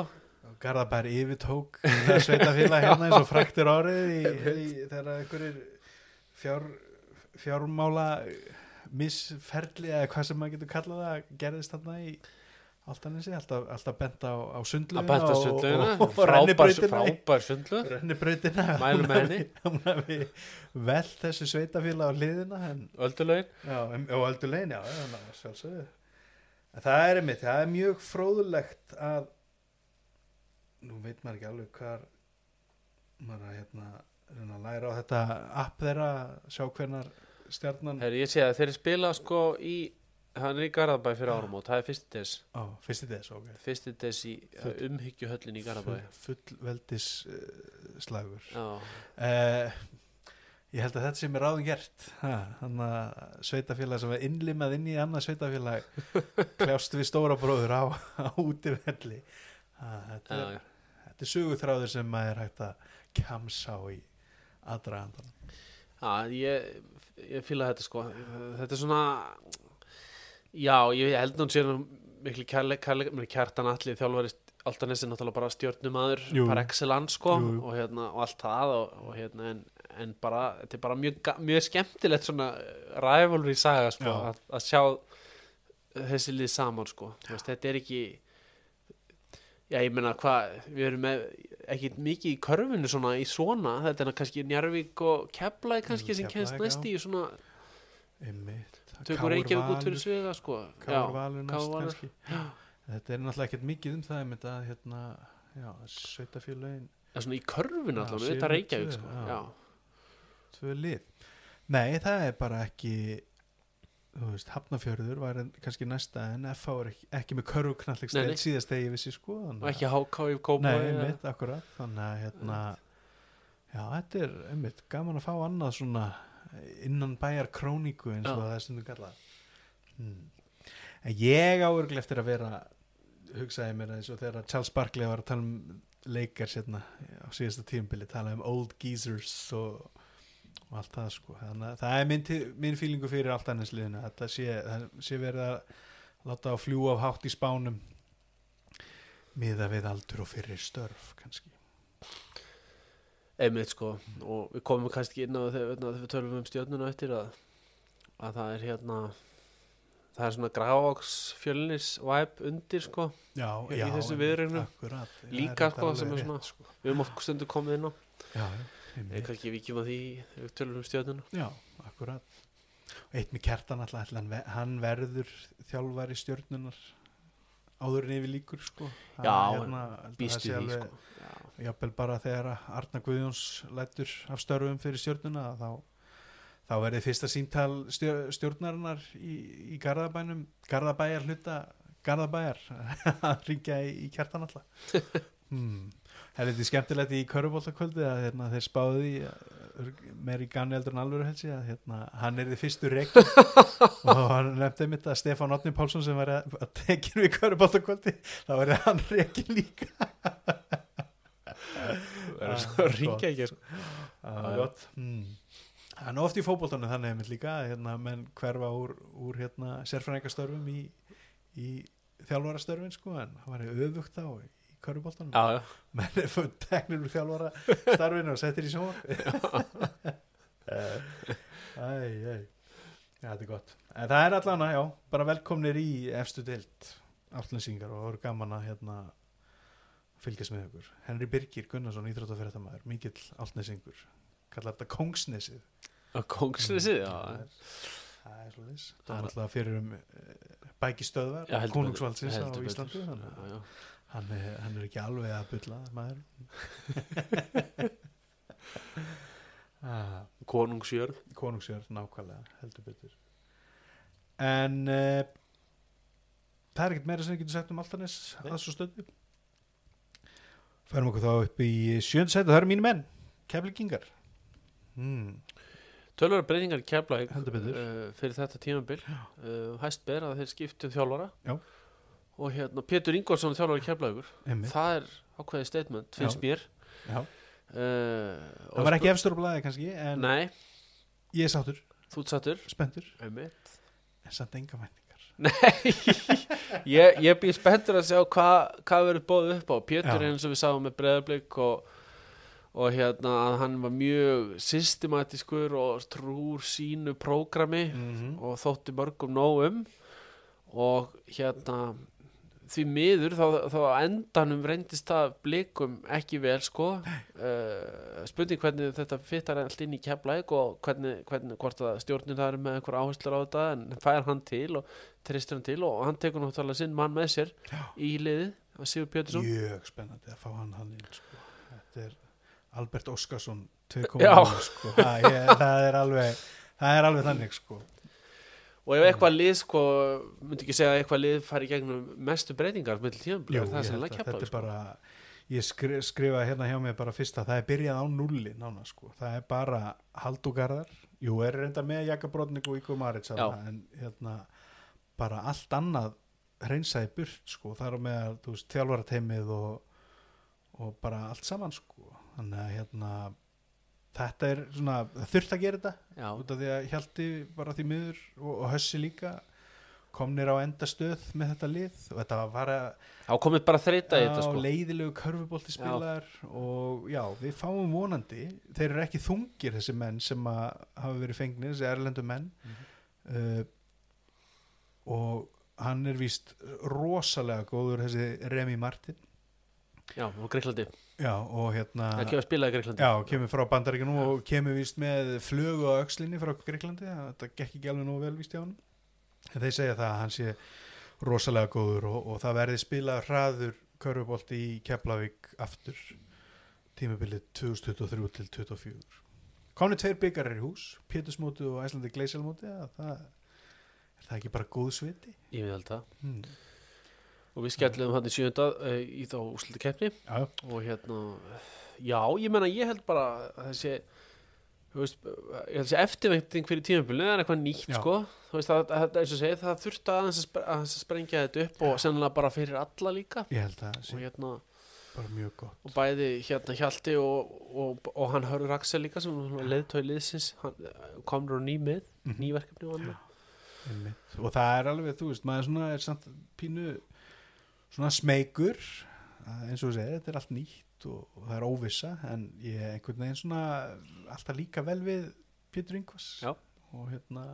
Garðabær yfirtók það sveitafélag hérna eins og fræktir árið í, í, þegar einhverjir fjár, fjármála missferli eða hvað sem maður getur kallað það gerðist þarna í Altanesi, alltaf, alltaf bent á, á sundlugina að bæta og- sundlugina og, og, og frábær, rennibrautina. frábær sundlug rennibrautina. Mælum hafi- hún hafi vel þessu sveitafélag á hliðina en, öldulögin já, og öldulegin, já, já, það er einmitt, það er mjög fróðulegt að nú veit maður ekki alveg hvar maður að hérna reyna að læra á þetta app þeirra sjá hvernar stjarnan Her, ég sé að þeir spila sko í hann er í Garðabæ fyrir árum og það er fyrsti des. Á, fyrsti þess, ok. Fyrsti des í Full- umhyggjuhöllin í Garðabæ. full, fullveldis uh, slagur já, uh, ég held að þetta sem er ráðum gert. Hann að sveitafélag sem er innlimað inn í annað sveitafélag kljást við stóra bróður á, á útivelli. Ha, þetta, þetta er sögutráður sem maður er hægt að kjamsa á í aðdragandan já ég, ég fíla þetta sko. Þetta er svona Já, ég held að hún sé nú miklu kærleik, kærleik, mér kjartan allir þjálfari Altanes er náttúrulega bara stjórnumadur par excellence sko Jú, jú. og, hérna, og allt það og, og hérna en, en bara, þetta er bara mjög, mjög skemmtilegt svona rivalry saga sko að, að sjá þessi lið saman sko. Þú veist, þetta er ekki já ég meina hvað við erum með ekki mikið í körfinu svona í svona, þetta er kannski Njarvík og Keflæk kannski sem Keflavík, næst í svona tökur Reykjavík út fyrir sviða sko. Káur Valur næst kannski. Þetta er náttúrulega ekkert mikið um það einmitt að hérna, já, sveitafélögin Já, svona í allavega, séu þetta Reykjavík sko. tvö lið. Nei, það er bara ekki veist, Hafnafjörður var en, kannski næsta en FH er ekki, ekki með körfu knalleg Nei, nei. stel síðast þegar ég vissi sko og ekki háká í kópa Þannig að hérna Já, þetta er einmitt gaman að fá annað svona innan bæjar króníku eins og Já. það er stundum kallað hmm. En ég áurglega eftir að vera hugsaði mér eins og þegar Charles Barkley var að tala um leikar sérna á síðasta tímabili tala um old geezers og, og allt það sko. Þannig að það er minn, minn fílingu fyrir allt annars liðinu að það sé, sé verið að láta á fljúa af hátt í spánum miða við aldur og fyrir störf kannski. Einmitt sko. Og við komum kannski inn á þegar, við tölum um stjórnuna eftir að, að það er hérna það er svona grávoks fjölnis vibe undir sko já, Í já, þessu Já, Líka, sko, er sko. við höfum oft stundu komið inn á. Já, eða kannski vikjum að því við tölum um stjórnuna já, akkurat. Eitt með kertan alltaf hann, ve- hann verður þjálfari stjörnunar áður en yfir líkur sko. Já, hérna, held að býst það sé við því alveg- sko. Já, jafnvel bara þegar Arna Guðjóns lætur af störfum fyrir stjórnuna þá, þá verði fyrsta síntal stjör, stjórnarinnar í, í Garðabænum Garðabæjar hluta Garðabæjar að ringja í, í kjartan alltaf. Hmm. Það er litið skemmtilegt í körubóltakvöldi að hérna, þeir uh, meir í ganni eldur en alvöru helsi að hérna, hann er því fyrstur reikn og hann nefndi mitt að Stefán Otni Pálsson sem var að, að tekinu í körubóltakvöldi þá verði hann reikin líka. Það er Ah, svo að ringja ekki sko. Það er gott. mm. Það er nú oft í fótboltanum þannig einmitt líka að hérna, menn hverfa úr, úr hérna, sérfræðingastörfum í, í þjálfarastörfin sko, en það var öfugt þá í já, menn er fyrir teknir úr þjálfarastarfinu og settir í sjónvarp. Æ, æ. Já, þetta er gott. En það er allan að, já, bara velkomnir í efstu deild aftlendsingar og það voru gaman að hérna fylgjast með ykkur. Henry Birgir Gunnarsson íþróttafyrirtamaður, mikill altnesingur kallar þetta Kongsnesið kongsnesið já, það er, það er svo þess það er alltaf fyrir um uh, bækistöðvar konungsvaldsins á. Íslandi þannig já, að já. Hann er, hann er ekki alveg að bulla maður ah, konungsjörn konungsjörn nákvæmlega heldur betur. En uh, það er ekkert meira sem við getum sagt um Altanes Nei. að svo stöðu færum okkur þá upp í sjöndasæti það eru mínu menn, keflingingar hmm, Tölvara breytingar betur. uh, fyrir þetta tímabil. Uh, hæst ber að þeir skiptu þjálfara. Já. Og hérna Pétur í Keflækur Einmitt. það er ákveðið statement, finnst mér Já. uh, það var ekki efstur á blæði kannski en Nei, ég er sáttur, þú ert sattur spenntur Einmitt. en samt enga væntingar Nei, ég, ég býð spenntur að sjá hvað hva verður bóðið upp á Pétur Já. eins og við sáum með breðablик og, og hérna að hann var mjög systematískur og trúr sínu prógrami -hmm. og þótti mörgum nóg um og hérna því miður þá, þá endanum reyndist það blikum ekki vel sko uh, spurning hvernig þetta fittar allt inn í keflæk og hvernig, hvernig hvort að stjórnin það er með einhver áherslur á þetta en fær hann til og tristur hann til og hann tekur náttúrulega sinn mann með sér Já. í liðið, Sigur Pétursson mjög spennandi að fá hann hann inn sko. þetta er Albert Óskarsson 2.0 Já. sko. það, það er alveg það er alveg þannig sko. Og ef eitthvað lið sko, myndi ekki segja að eitthvað lið fari gegnum mestu breytingar með tíðanblöð, það er sannlega er sko. bara ég skri, skrifa hérna hjá mér bara fyrst að það er byrjað á nulli nána sko. það er bara haldugarðar jú, er reynda með Jakabrótnik og Íko Marits en hérna bara allt annað hreinsaði burt sko, þar með þjálfarateimið og, og bara allt saman sko. þannig að hérna þetta er svona, það þurft að gera þetta Já, út af því að Hjalti bara því miður og, og Hössi líka. Komnir á endastöð með þetta lið og þetta var bara þá komið bara þreita í á þetta sko. leiðilegu körfubolti spilar og já, við fáum vonandi þeir eru ekki þungir þessi menn sem að hafa verið fengnir, þessi erlendu menn. Uh, og hann er víst rosalega góður þessi Remi Martin já, og Greiklandi, já, og hérna það kemur að spila í Greiklandi Já, kemur frá bandaríkjunum og kemur víst með flugu á öxlinni frá Greiklandi þetta gekk ekki alveg nógu vel víst hjá hann en þeir segja það að hann sé rosalega góður og, og það verði spilað hraður körfubolti í Keflavík aftur. Tímabilið 2023 til 2024 komni tveir byggarar í hús Pétursmóti og Æslandi Gleiselmóti það er það ekki bara góð sviti? Ég held það. Hmm. Og við skellum hann í sjönda uh, í þá úslutu keppni Já, og hérna já, ég menna ég held bara þessi veist, ég held þessi eftirvænting fyrir tímabilið er eitthvað nýtt Já. sko. Veist, það, það, og segið, það þurfti aðeins að, að sprengja þetta upp og sennilega bara fyrir alla líka. Ég held það og hérna, bara mjög gott. Og bæði hérna Hjalti og, og, og hann Hörður Axel líka sem leðtói liðsins hann, komur á ný með, Mhm. ný verkefni og annað. Og það er alveg, þú veist, maður er svona er samt pínu svona smeykur að eins og þú segir, þetta er allt nýtt og, og það er óvissa en ég er einhvern veginn svona alltaf líka vel við Pétur Ingvars. Já. og hérna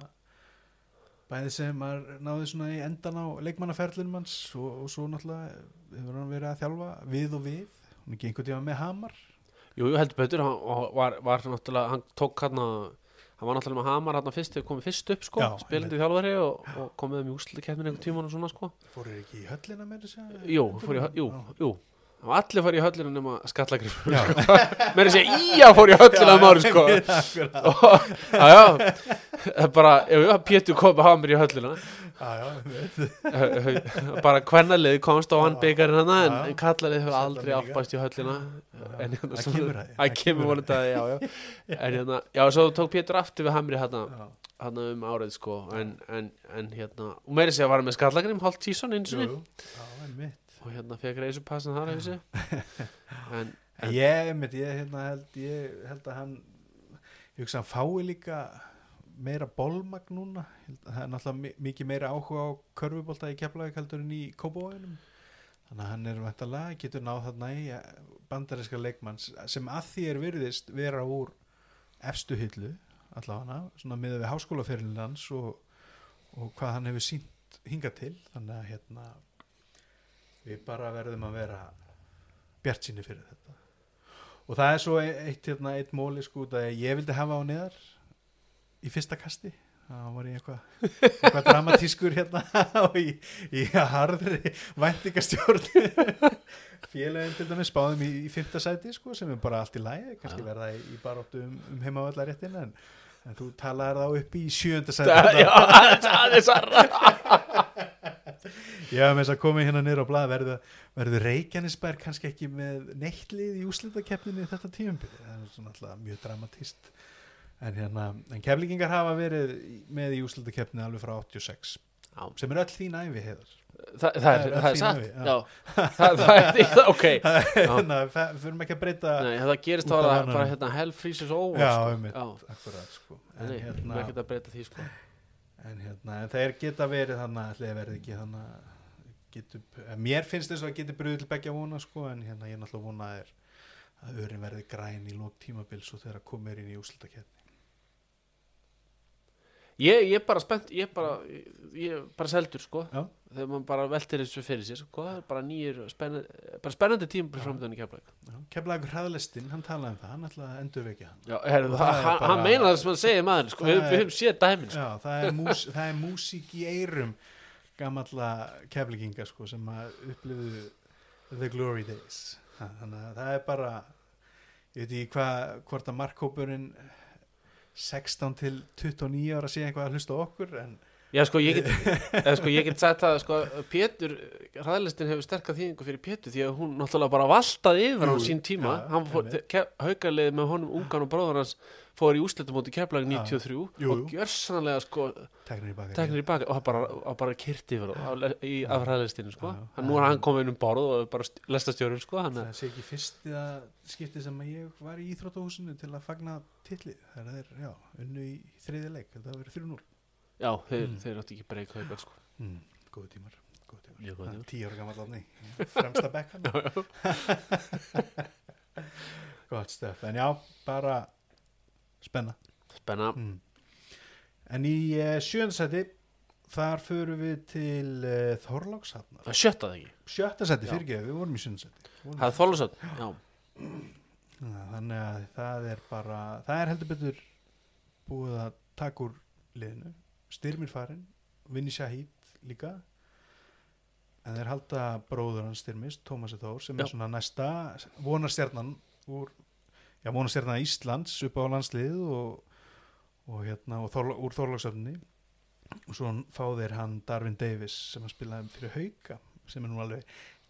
bæði sem maður náði svona í endan á leikmannaferlinum hans og, og svo náttúrulega hefur hann verið að þjálfa við og við. Hann er ekki einhvern tíma með hamar. Jú, heldur betur, hann var, var náttúrulega, hann tók hann hann var náttúrulega með Hamar hann fyrst, þegar komið fyrst upp sko, spilandi þjálfari og, og komið um keppni einhvern tíman og svona sko. Fórir ekki í höllina með þess að Jú, fór í, hö- jú, jú Það var allir fór í höllina nema skallagrif Já. Mér er að segja, íja fór í höllina um ári sko já, Og- Já, já er Bara, jú, Pétur kom að hafa mér í höllina já. Bara hvernalið komst á hann Já. byggarinn hana En, Já. en kallalið hefur aldrei álpast í höllina En hérna Það kemur að að því, já, já En hérna, já, svo tók Pétur aftur við hamri hérna Já. Hérna um árið sko En, en, en hérna, og meiri segja að var með skallagrim Hálft tíson eins og jú. Já, en mitt Og hérna fekk reysupassan þar En, En ég, einmitt, ég, hérna, held, ég held að hann ég hugsa að hann fái líka meira bolmagn núna. Það er náttúrulega mi- mikið meira áhuga á körfubolta í en í Kópavóinum þannig að hann er vantalega getur náð þarna í eh, bandaríska leikmanns sem að því er virðist vera úr efstu hillu allavega, svona miða við háskólaferilin hans og, og hvað hann hefur sínt hingað til. Þannig að hérna við bara verðum að vera bjart fyrir þetta. Og það er svo eitt, hérna, eitt móli sko að ég vildi hafa á neðar í fyrsta kasti. Það var ég eitthvað eitthvað dramatískur hérna og í, í harðri væntingastjórn. Félagin til dæmis spáðum í, í fyrsta sæti sko sem er bara allt í lægi kannski verða í, í baróttu um, um heimavallarréttin en, en þú talaðir þá upp í sjönda sæti. það er sarra Já, með þess að koma hérna niður á blað verður, verður Reykjanesbær kannski ekki með neittlið í úslitakeppninni þetta tíumbili, það er svona alltaf mjög dramatist en hérna en keflingingar hafa verið með í úslitakeppni alveg frá 86 Já, sem er öll þín æfi heiðar. Það, það, Það er, er það er satt. það, það er því það, ok þannig að fe- förum ekki að breyta Nei, það gerist þá af bara, hérna, hell freezes over Já, sko. einmitt. já. akkurat sko. Nei, en erum hérna, ekkert að breyta því sko. en hérna en þeir geta verið þannig að þeir verið ekki þannig að getur, eh, mér finnst þess að það getur bröðið til begja vona sko en hérna ég er náttúrulega vona að, er, að örin verði græn í lók tímabils og þegar komir inn í úslitakeppni ég, ég er bara spennt ég er bara, ég, er bara seldur sko. Já. þegar maður bara veltir þessu fyrir sér sko. það er bara nýjir spennandi, bara spennandi tíma framöndan í keflæk Keflagur hraðlestin, hann talaði um það hann ætlaði að endurvekja hann Já, herru, Og það, það bara- hann meina það sem hann segir maður sko. Við, höfum séð dæmin sko. Já, það er, mús, það er músík í eyrum gamalla keflinginga sko, sem að upplifu The Glory Days þannig að það er bara ég veit ekki hvað hvort að markkópurinn 16 til 29 ára sé eitthvað að hlusta okkur en Já, sko, ég get, sko, ég get sagt það, sko, Pétur, hraðlistin hefur sterkar þýðingu fyrir Pétur því að hún náttúrulega bara valtaði yfir á sín tíma. hann fór, haukarlið með honum ungan og bróður hans fór í úslitum móti keflag Já, 93 jú, og jú. gjörsanlega, sko, teknir í baka teknir í baka og hann bara, bara kyrti yfir á, á, í, af hraðlistinu, sko. Hann, nú er hann komið um borð og bara st- lestastjórun, sko, er, það sé ekki fyrsta skipti sem að ég var í Íþróttahúsinu til að fagna titli þegar þeir, já, unnu í þriði leik hafa verið 3-0 já, þeir, Mm. þeir áttu ekki breyk haukar sko. mm, góðu tímar, góðu tímar. Mjög góð tímar. tíu ára gammal átni fremsta bekkan gott stöf en já, bara spenna. Spenna, mm. en í uh, sjöndasæti þar förum við til uh, Þorlákshafnar. Það sjötta það ekki? Sjötta sæti Já. fyrir ekki, við vorum í sjöndasæti Það er þólusöld, já, þannig að það er bara það er heldur betur búið að taka úr liðinu. Styrmir farin, Vinni Shahid líka. En þeir halda bróður hans styrmis Tómasi Þór sem Já. er svona næsta vonarstjarnan úr já, vonarstjarnan Íslands upp á landslið og, og hérna og Þorla, úr Þorlagsöfni og svo fá þeir hann Darvin Davis sem að spilaði fyrir hauka sem er nú alveg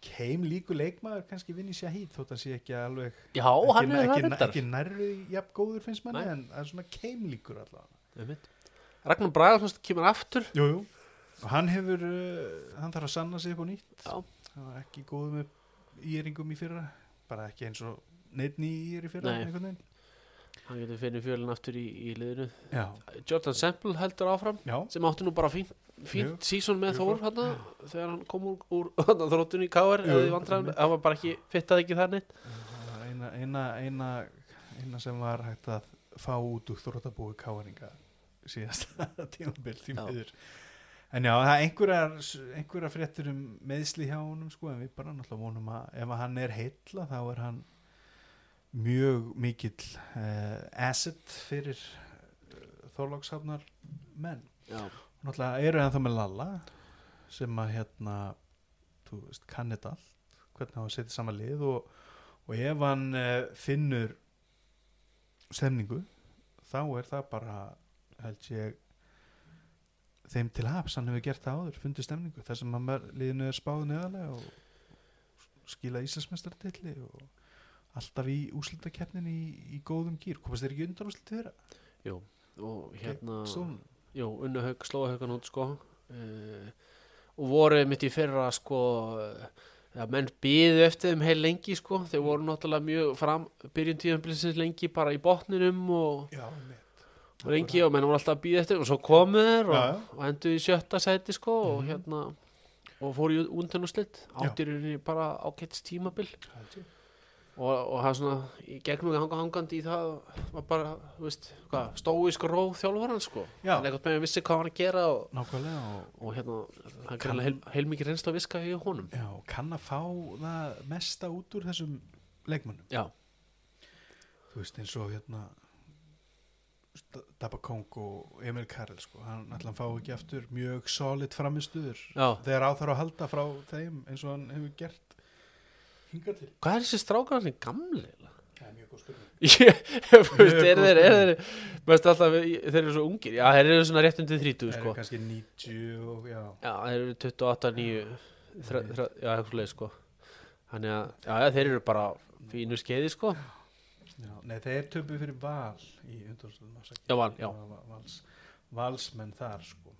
keim líku leikmaður kannski Vinni Shahid þótt að sé ekki alveg já, hann ekki, er það ekki, ekki nærri jafn góður finnst manni Nei. en það er svona keimlíkur allavega Einmitt. Ragnar Bragarsson kemur aftur jú, jú. og hann hefur uh, hann þarf að sanna sig upp á nýtt Já. hann var ekki góð með íringum í fyrra bara ekki eins og neitt ný ír í veginn. Hann getur finnir fjölinn aftur í, í liðinu. Já, Jordan Semple heldur áfram já, sem átti nú bara fínt, fínt sísón með Þór hana, þegar hann kom úr, úr þróttun í Káar það var bara ekki fittaði ekki það var eina, eina, eina, eina sem var hægt að fá út úr þróttabúi káaringa síðasta tímabil því Já. miður. En já, það er einhverjar einhverjar fréttur um meðsli hjá honum sko, en við bara náttúrulega vonum að ef hann er heilla þá er hann mjög mikill uh, asset fyrir uh, þorlókshafnar menn. Já, náttúrulega eru ennþá með Lalla sem að hérna þú veist, kann þetta allt hvernig hann setja saman lið og, og ef hann uh, finnur stemningu þá er það bara held ég þeim til haps, hann hefur gert það áður fundið stemningu, þar sem hann liðinu er spáð neðarlega og skila Íslandsmestartilli og alltaf í úslitakeppnin í, í góðum gýr, komast þeir ekki undan úslit þeirra? og hérna Stólun? Jú, unnu haug, slóa haugan út sko uh, og voru mitt í fyrra sko uh, ja, menn býðu eftir þeim heil lengi sko þeir voru náttúrulega mjög fram byrjun tíðanbilsins lengi bara í botninum og, Já, og lengi og menn voru alltaf að býða eftir og svo komu þeir og, Já, já. og endur í sjötta sæti sko og Mhm. hérna og fóru í undan og slitt Já. áttir í bara ágætt tímabil ég. Og, og það er svona í gegnum hanga hangandi í það var bara, þú veist, stóisk róð þjálfaran sko. Já. hann eitthvað með vissi hvað hann að gera og Nákvæmlega og, og hérna, það er Kann- greinlega heil, heilmikið reynsla að viska í honum. Já, kann að fá það mesta út úr þessum leikmönnum. Já, þú veist eins og hérna Dabba Kong og Emil Karel sko, hann ætla að fá ekki aftur mjög solid framistuður þegar á þarf að halda frá þeim eins og hann hefur gert hingað til. Hvað er þessi strákar hann gamli eiginlega? það er mjög góð spurning. Er þeir, er þeir þeir eru svo ungir. Já, þeir eru svona rétt undir 30 það sko. er kannski 90 og já. Já, þeir eru 28, 9 þre, þre, já, eitthvað leið sko. Þannig að, já, já, þeir eru bara fínu skeiði sko. Nei, þeir töpu fyrir val í Já, Val, já. Vals, valsmenn þar sko.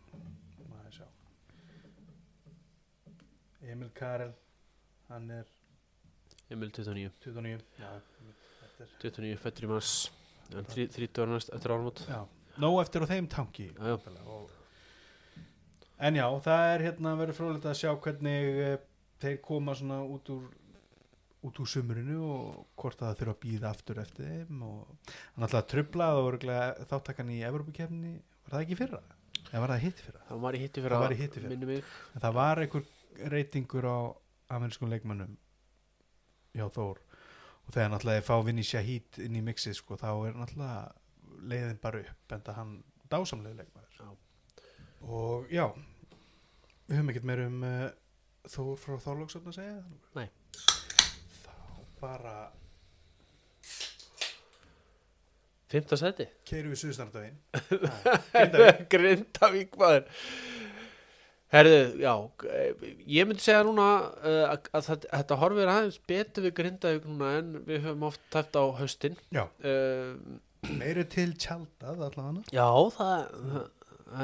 Emil Karel hann er Emil 29, 29 já, þetta er 29 fættur í mars en 30 ára næst eftir áramót já, nóg eftir á þeim tanki Já, já. og, en já, það er hérna verið frólægt að sjá hvernig uh, þeir koma svona út úr út úr sumurinu og hvort að það þurfa að býða aftur eftir þeim og hann alltaf trublað og örugglega þáttakan í Evropakefni, var það ekki fyrra? eða var það hitt fyrra? það var í hitti Það fyrir var í hitti fyrra. En það var einhver reytingur á amerískum leikmönnum já Þór. Og þegar náttúrulega fá Vinni Shahid inn í mixið sko, þá er náttúrulega leiðin bara upp en það hann dásamlega leikmæður Já. og já við höfum ekkert meir um uh, Þór frá Þorlóksöfn að segja? Nei. þá bara Fymta seti keirum við Suðustandavinn Grindavík maður Herðu, já ég myndi segja núna uh, að, að þetta, þetta horfir aðeins betur við Grindavík núna en við höfum oft tæft á haustin. Já, uh, meiri til tjaldað allavega. Já, það, það,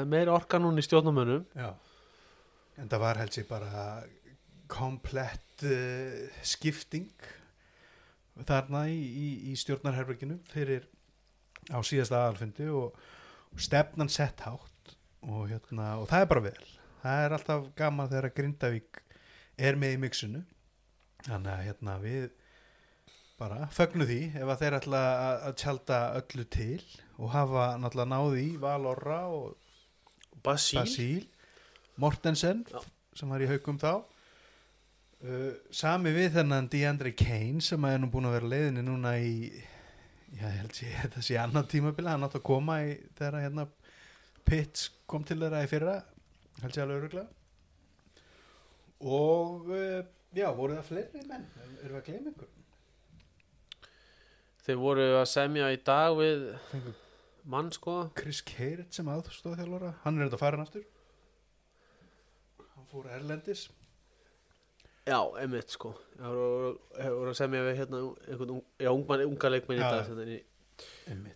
er meira orka núna í stjórnumönnum Já, en það var held sér bara komplett uh, skipting þarna í, í, í stjórnarherberginu fyrir á síðasta aðalfundi og, og stefnan sett hátt og, hérna, og það er bara vel það er alltaf gaman þegar að Grindavík er með í mixinu. Þannig að hérna, við bara fögnu því ef að þeir ætla að, að tjálta öllu til og hafa náttúrulega náði í Valorra og Basíl, Basíl Mortensen Já. sem var í haugum þá. Uh, sami við þennan Deandre Kane sem er nú búin að vera leiðinni núna í já, ég held ég þetta sé annan tímabili, hann átt að koma í þegar að, hérna Pitts kom til þeirra í fyrra held ég alveg öruglega og uh, já, voru það fleiri menn? Erum við að gleyma ykkur þeir voru að semja í dag við Fengu mann sko. Chris Keirit sem aðstóð þjálfara hann er þetta farin aftur. Hann fór erlendis. Já, einmitt sko. Það voru, að semja við hérna einhvern ung- já, ungmann, unga leikmenn í dag sem er í,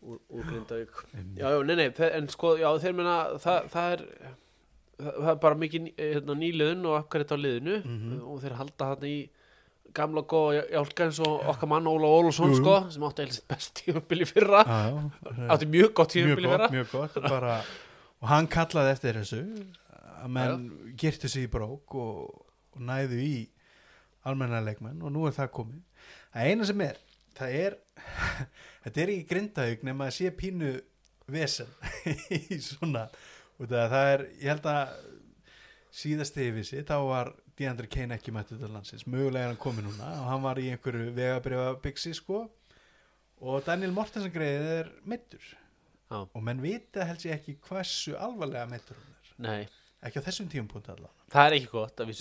úr, úr. Já, já, nei, nei, en sko, já, þeir meina það, það er það, er bara mikið ný- hérna, nýliðun og þetta á liðinu. Mhm. og þeir halda þarna í gamla góða jálka eins og okkar mann Óla jú. sko, sem átti eða best tímabili fyrra. Já. átti mjög gott mjög tímabili fyrra. gott, mjög gott. Bara, og hann kallaði eftir þessu að menn girtu sig í brók og, og næðu í almenna leikmenn og nú er það komið. Það eina sem er, það er þetta er ekki grindaug nema að sé pínu vesen í svona það, það er, ég held að síðast vissi, þá var Deandre Kane ekki mættið til landsins, mögulega er hann komið núna og hann var í einhverju vegabrifa byggsi sko. Og Daniel Mortensen greið er meittur Já. og menn vita held ég ekki hversu alvarlega meittur hann er. Nei, ekki á þessum tímapunkt allan það er ekki gott að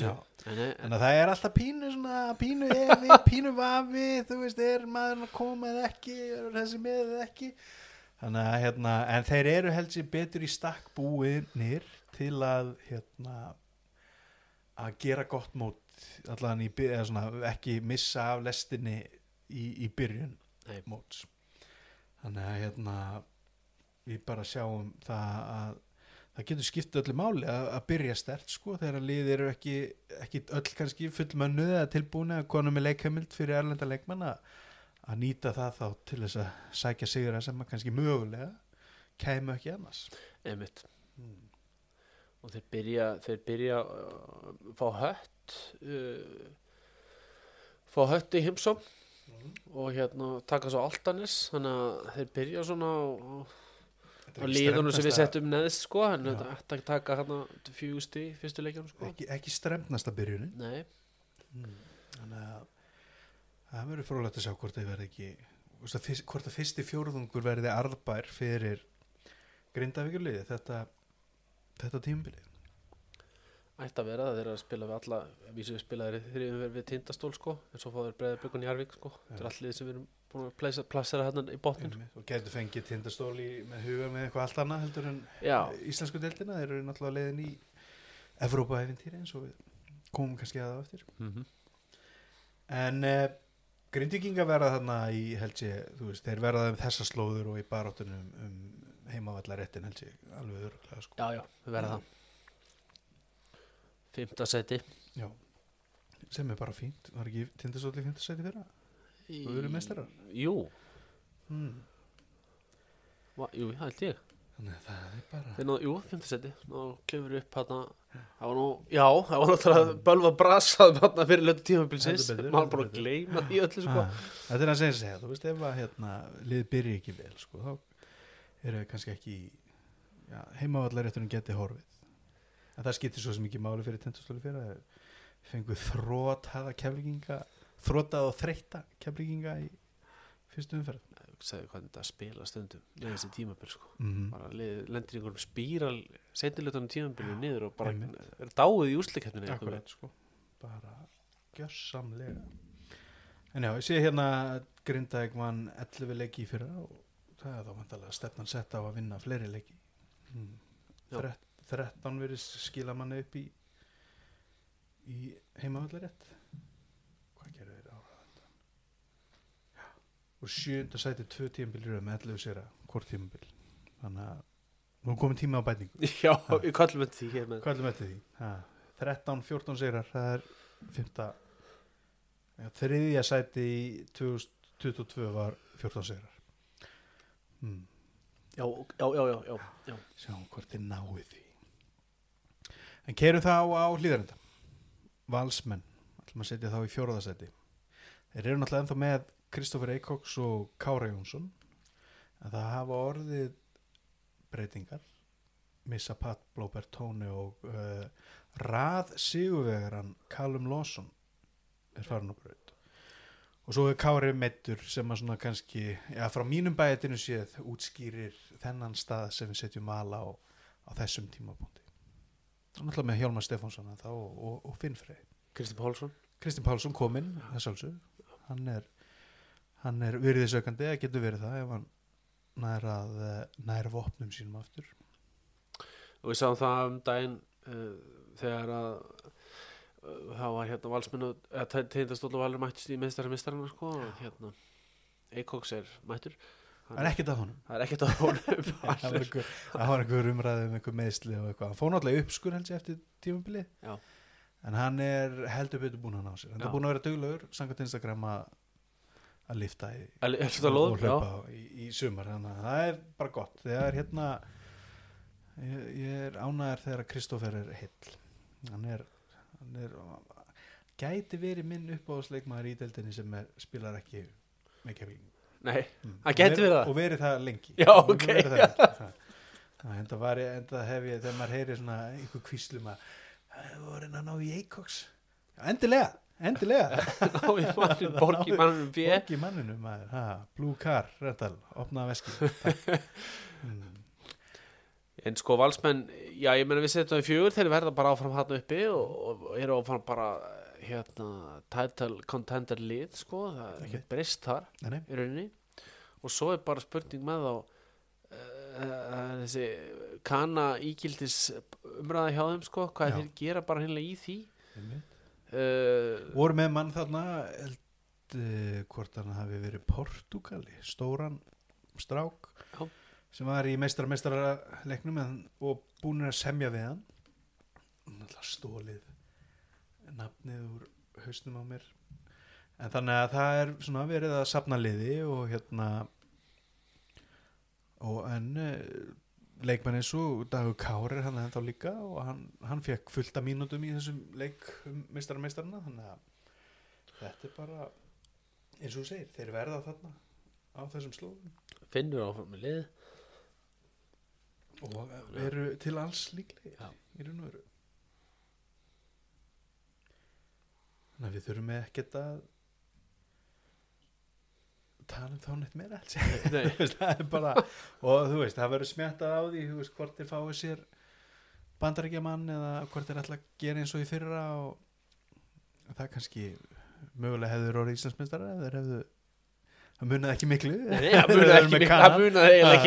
nei, en að það er alltaf pínu svona pínu evi, pínu vafi þú veist, er maður að koma eða ekki er þessi með eða ekki þannig að hérna, en þeir eru held ég betur í stakk búinir til að hérna að gera gott mót allan í, by- eða svona, ekki missa af lestinni í, í byrjun Nei. móts þannig að hérna við bara sjáum það að það getur skipt öllu máli að, að byrja stert sko þegar að liðir eru ekki, ekki öll kannski fullmönnuð eða tilbúin að konu með leikheimild fyrir erlenda leikmann að, að nýta það þá til þess að sækja sigur sem að kannski mögulega kæmu ekki annars. Einmitt. Mm. og þeir byrja þeir byrja uh, fá hött uh, fá hött í heimsóm og hérna taka svo altanis þannig að þeir byrja svona á, liðunum sem við settum neðst sko en þetta að taka hérna fjústi í fyrstu leikjunum sko. Ekki, ekki stremnasta byrjunin. Nei, mm. þannig að það verður frólægt að sjá hvort þið verði ekki veist hvort að fyrsti fjóruðungur verði arðbær fyrir grindavíkurliði þetta, þetta tímbilið ætti að vera það þeir eru að spila við alla vísu við spilaðir þrjum við, við tindastól sko en svo fá þeir breiða byggun í Arvík sko þetta er allir sem við erum búin að plasa, plassera hérna í botnin og getur fengið tindastól í, með huga með eitthvað allt annað heldur en já, íslensku deildina. Þeir eru náttúrulega leiðin í Evrópa-æfintýri eins og við komum kannski að það á eftir. Mm en uh, grindvikinga verða þarna í held ég, þú veist, þeir verða um þessa slóður og í baráttunum um heimavallaréttin held ég alveg öruglega sko. já, já, við verða það Fymta seti Já. sem er bara fínt var ekki tindastóll í fymta sæti fyrra Í- Og eru meistarar? Jú, hmm. va, jú, held ég þannig að það er bara Þeir náðu, jú, fymta seti Ná klefur upp hérna Það var nú, já, það var náttúrulega bölva brasað fyrir lötu tímabilsins. Maður bara gleyma því öllu sko. Ah, þetta er að segja segja, þú veist ef að hérna, lið byrja ekki vel sko, þá eru við kannski ekki já, heimavallarétturinn geti horfið. En það skiptir svo sem ekki máli fyrir tindastóli fyrir að fengu þrótaða keflinginga þrótað og þreytta keflinginga í fyrstu umferð sagði hvað þetta spila stundum Nei, þessi tímabil sko. Mm Bara lið- lendir í einhverjum spíral Seinnilutunum tímabilu niður og bara er dáið í Akkurat, sko. bara gjörsamlega. En já, ég sé hérna Grindavík vann 11 leiki í fyrra og það er þá vantalega stefnan sett á að vinna fleiri leiki. Mm. Já. Þret, 13 verið skila manni upp í í heimavallarett hvað gerðu þeir ára já og sjönda sæti tvö tímabil röð með 11 sér að hvort tímabil þannig að nú komin tíma á bætingu Já, við kallum þetta því ætlum eftir því? Ha, 13, 14 sigrar, það er 5. Ja, þriðja sæti í 2022 var 14 sigrar. Hmm. Já, já, já, já, já, já. Sjáum hvort þið náið því. en keirum þá á hlýðarenda valsmenn, ætlum að setja þá í fjóraðasetti þeir eru náttúrulega ennþá með Kristoffer Eikoks og Kára Jónsson en það hafa orðið breytingar. Missa Pat Blóbert Tóni og uh, rað sigurvegaran Callum Lawson er farin á braut. Og svo er Kári meittur sem að svona kannski já, frá mínum bæðinu séð útskýrir þennan stað sem við setjum ala á, á þessum tímapunkti. Og náttúrulega með Hjálmar Stefánsson og, og, og Finn Frey Kristi Pálsson. Kristinn Pálsson kominn þess alveg hann er, hann er virðisökandi eða getur verið það ef hann nær að eh, nær vopnum sínum aftur. Og við sáum það um daginn uh, þegar að uh, það var hérna valsmennu og valur mættist í meðstæra meðstæra sko, og hérna Eikoks er mættur. Það er ekkert að honum. Það er ekkert að honum það var einhver, það var einhver umræði um einhver meðsli og eitthvað. Hann fór náttúrulega upp skur held ég eftir tímubili Já. en hann er heldur betur búin að ná sér. Hann er búin að vera duglegur samkvæmt Instagram að að lifta í, Er er þetta og hlaupa í, í sumar. Þannig að það er bara gott. Þegar hérna ég, ég er ánæður þegar að Kristoffer er heill. Hann er, hann er gæti verið minn uppáðsleikmaður í deildinni sem er, spilar ekki með kefling mm. Og verið og verið það lengi. Já, ok. verið það hef ég þegar maður heyri svona einhver kvíslum að það voru að ná í Eikoks endilega, endilega. Borgi mannum B Borgi ha, Blue Car, Rental, opnaða veski mm. En sko valsmenn, já ég meina við setjum það í fjögur þeir verða bara áfram hann uppi og, og eru áfram bara hérna title contender lið sko, það er ekkert breyst þar Nei, nei, í rauninni. Og svo er bara spurning með þá uh, þessi kana ígildis umræða hjá þeim sko, hvað Já. þeir gera bara hinnlega í því. Einmitt. Uh, voru með mann þarna held, uh, hvort hann hafi verið Portugali, stóran strák Já. sem var í meistara meistara leiknum en, og búin að semja við hann náttúrulega stólið nafnið úr hausnum á mér en þannig að það er svona verið að sapna liði og hérna og en uh, leikmenn eins og Dagur Kár er hann ennþá líka og hann, hann fekk fullt af mínútum í þessum leik um þannig að þetta er bara eins og þú segir, þeir verða þarna á þessum slóðum. Finnur áfram með lið. Og eru til alls líklegir í raun og veru. Þannig að við þurfum ekkert að tala um þá neitt meira Nei. Það er bara og þú veist, það verður smjattað á því veist, hvort þeir fáið sér bandarækjaman eða hvort þeir ætla að gera eins og í fyrra og það kannski mögulega hefur orðið Íslandsmeistara eða þeir hefðu það munaði ekki miklu það eru ekki miklu, Kana. það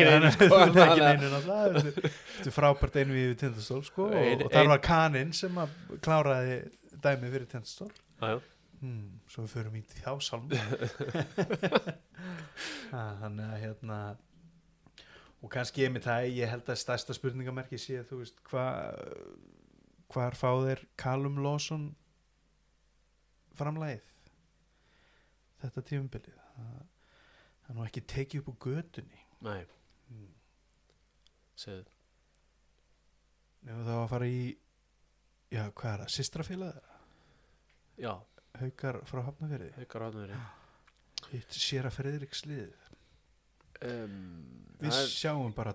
neinu, sko, það munaði ekki neinu Þetta- er frábært einu við tindastól sko, og, ein- var kaninn sem að kláraði dæmi fyrir tindastól. Hmm, svo við förum í þá sálm þannig að hérna og kannski ég með það ég held að stærsta spurningamerki sé þú veist hvað hvar fá þeir Callum Lawson framlægið þetta tífumbilið það það er nú ekki tekið upp úr götunni. Nei, hmm. segðu. Nefnum það að fara í já hvað er það, systrafélag Já, haukar frá Hafnafjörði haukar átnöðri hitt sér að Friðriks lið. Um, við er- sjáum bara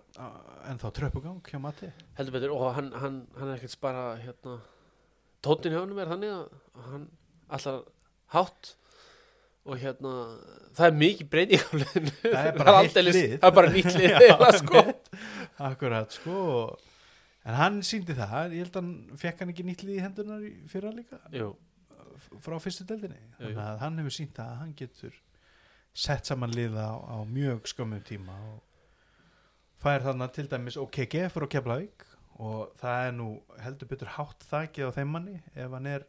ennþá tröppugang hjá Matti heldur betur og hann, hann, hann er ekkert bara hérna, tóttin hjá hann er þannig að hann allar hátt og hérna það er mikið breyting á liðinu. Það er bara aldeilis- lið. það er bara nýtt lið eiginlega, sko. akkurat sko. En hann síndi það, ég held að hann fekk hann ekki nýtt lið í hendunar í fyrra líka? Jú, frá fyrstu deldinni þannig að hann hefur sínt að hann getur sett saman liða á, á mjög skömmum tíma og fær þarna til dæmis OKG frá Keflavík og það er nú heldur betur hátt þakið á þeim manni. Ef hann er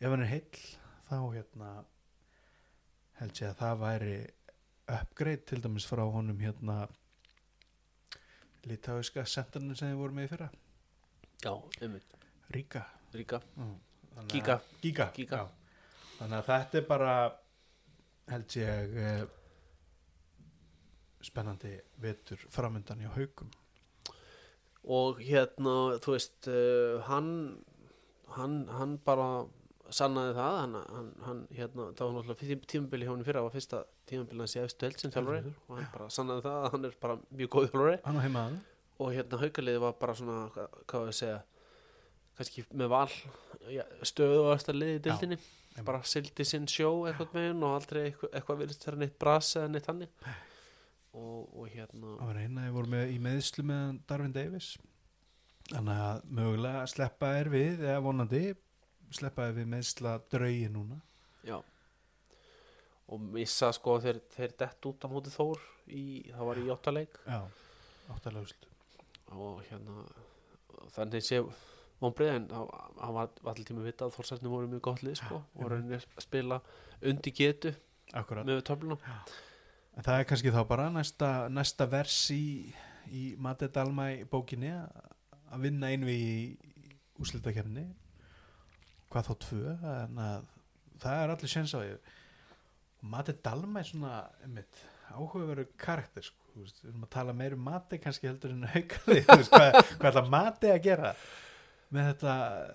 ef hann er heill þá hérna held ég að það væri upgrade til dæmis frá honum hérna litáiska sentarnir sem þið voru með í fyrra. Já, einmitt, Ríka. Ríka Þannig Giga. að- Giga, Giga. Þannig að þetta er bara held ég eh, spennandi vetur framöndan hjá haugum og hérna þú veist uh, hann, hann hann bara sannaði það hann, hann, hann hérna, það var náttúrulega tímabili hjá hann fyrra var fyrsta tímabili hans í efstu held sem þjálfari. Og hann bara sannaði það að hann er bara mjög góð þjálfari. Og hérna haukaliði var bara svona hvað, hvað við segja kannski með val ja, stöðu og eftir liði dildinni bara sildi sinn sjó eitthvað með hann og aldrei eitthvað, eitthvað virðist þeirra neitt bras eða neitt hannig og, og hérna Það var eina, ég voru með, í meðslu með Darvin Davis. Þannig að mögulega sleppa er við eða vonandi sleppa er við meðsla draugi núna. Já. Og missa sko þeir, þeir dett út á móti Þór í, það var í jóttaleik Já, áttalegust og hérna þannig sé vonbreið en það það var allir tíma vita að Þórsarnir voru mjög gott lið sko og rauninni að spila undir getu Akkurat. með töfluna. En það er kannski þá bara næsta, næsta vers í, í Mate Dalmæ bókinni að að vinna einvi í úslitakefni hvað þá tvö en að það er allir séns á og Mate Dalmæ er svona einmitt, áhugaveru karakter sko. Við erum að tala meir um mati kannski heldur en haukali hvað, hvað ætla mati að gera með þetta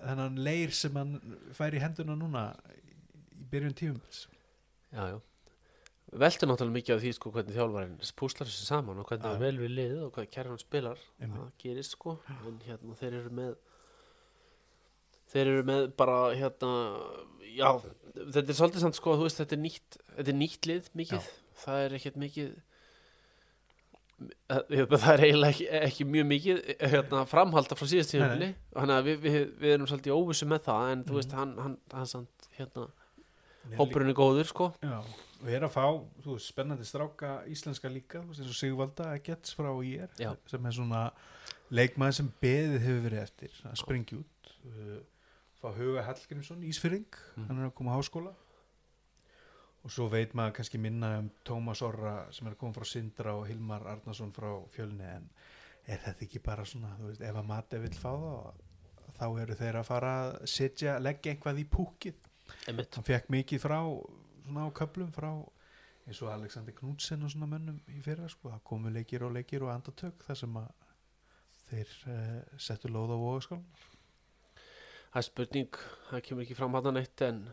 þennan leir sem hann fær í henduna núna í byrjun tífumils já já. Veltur náttúrulega mikið af því sko hvernig þjálfarinn púslar þessu saman og hvernig Já. það vel við liðið og hvað kærið hann spilar það gerist sko en hérna þeir eru með þeir eru með bara hérna já þetta er svolítið samt sko þú veist þetta er nýtt þetta er nýtt lið mikið. Það er ekkert mikið það er eiginlega ekki, ekki mjög mikið eh, hérna, framhalda frá síðast tíðanbili þannig að við, við, við erum svolítið óvissu með það en þú Mhm. veist hann, hann, hann samt hérna, er hópurinn er góður sko Já, og er að fá veist, spennandi stráka íslenska líka eins og Sigvalda Gets frá IR Já. sem er svona leikmaður sem beðið hefur verið eftir að springi út uh, fá Huga Hallgrímsson Ísfyrring, Mm. hann er að koma á háskóla og svo veit maður kannski minna um Tómas Orra sem er koma frá Sindra og Hilmar Arnason frá Fjölni en er þetta ekki bara svona veist, ef að Mate vill fá það þá eru þeir að fara að setja, leggja einhvað í púkið hann fekk mikið frá svona á köplum frá eins og Alexander Knudsen og svona mönnum í fyrra sko, það komu leikir og leikir og andatök þar sem að þeir uh, settu lóð á vógaskál það er spurning, það kemur ekki fram hann eitt en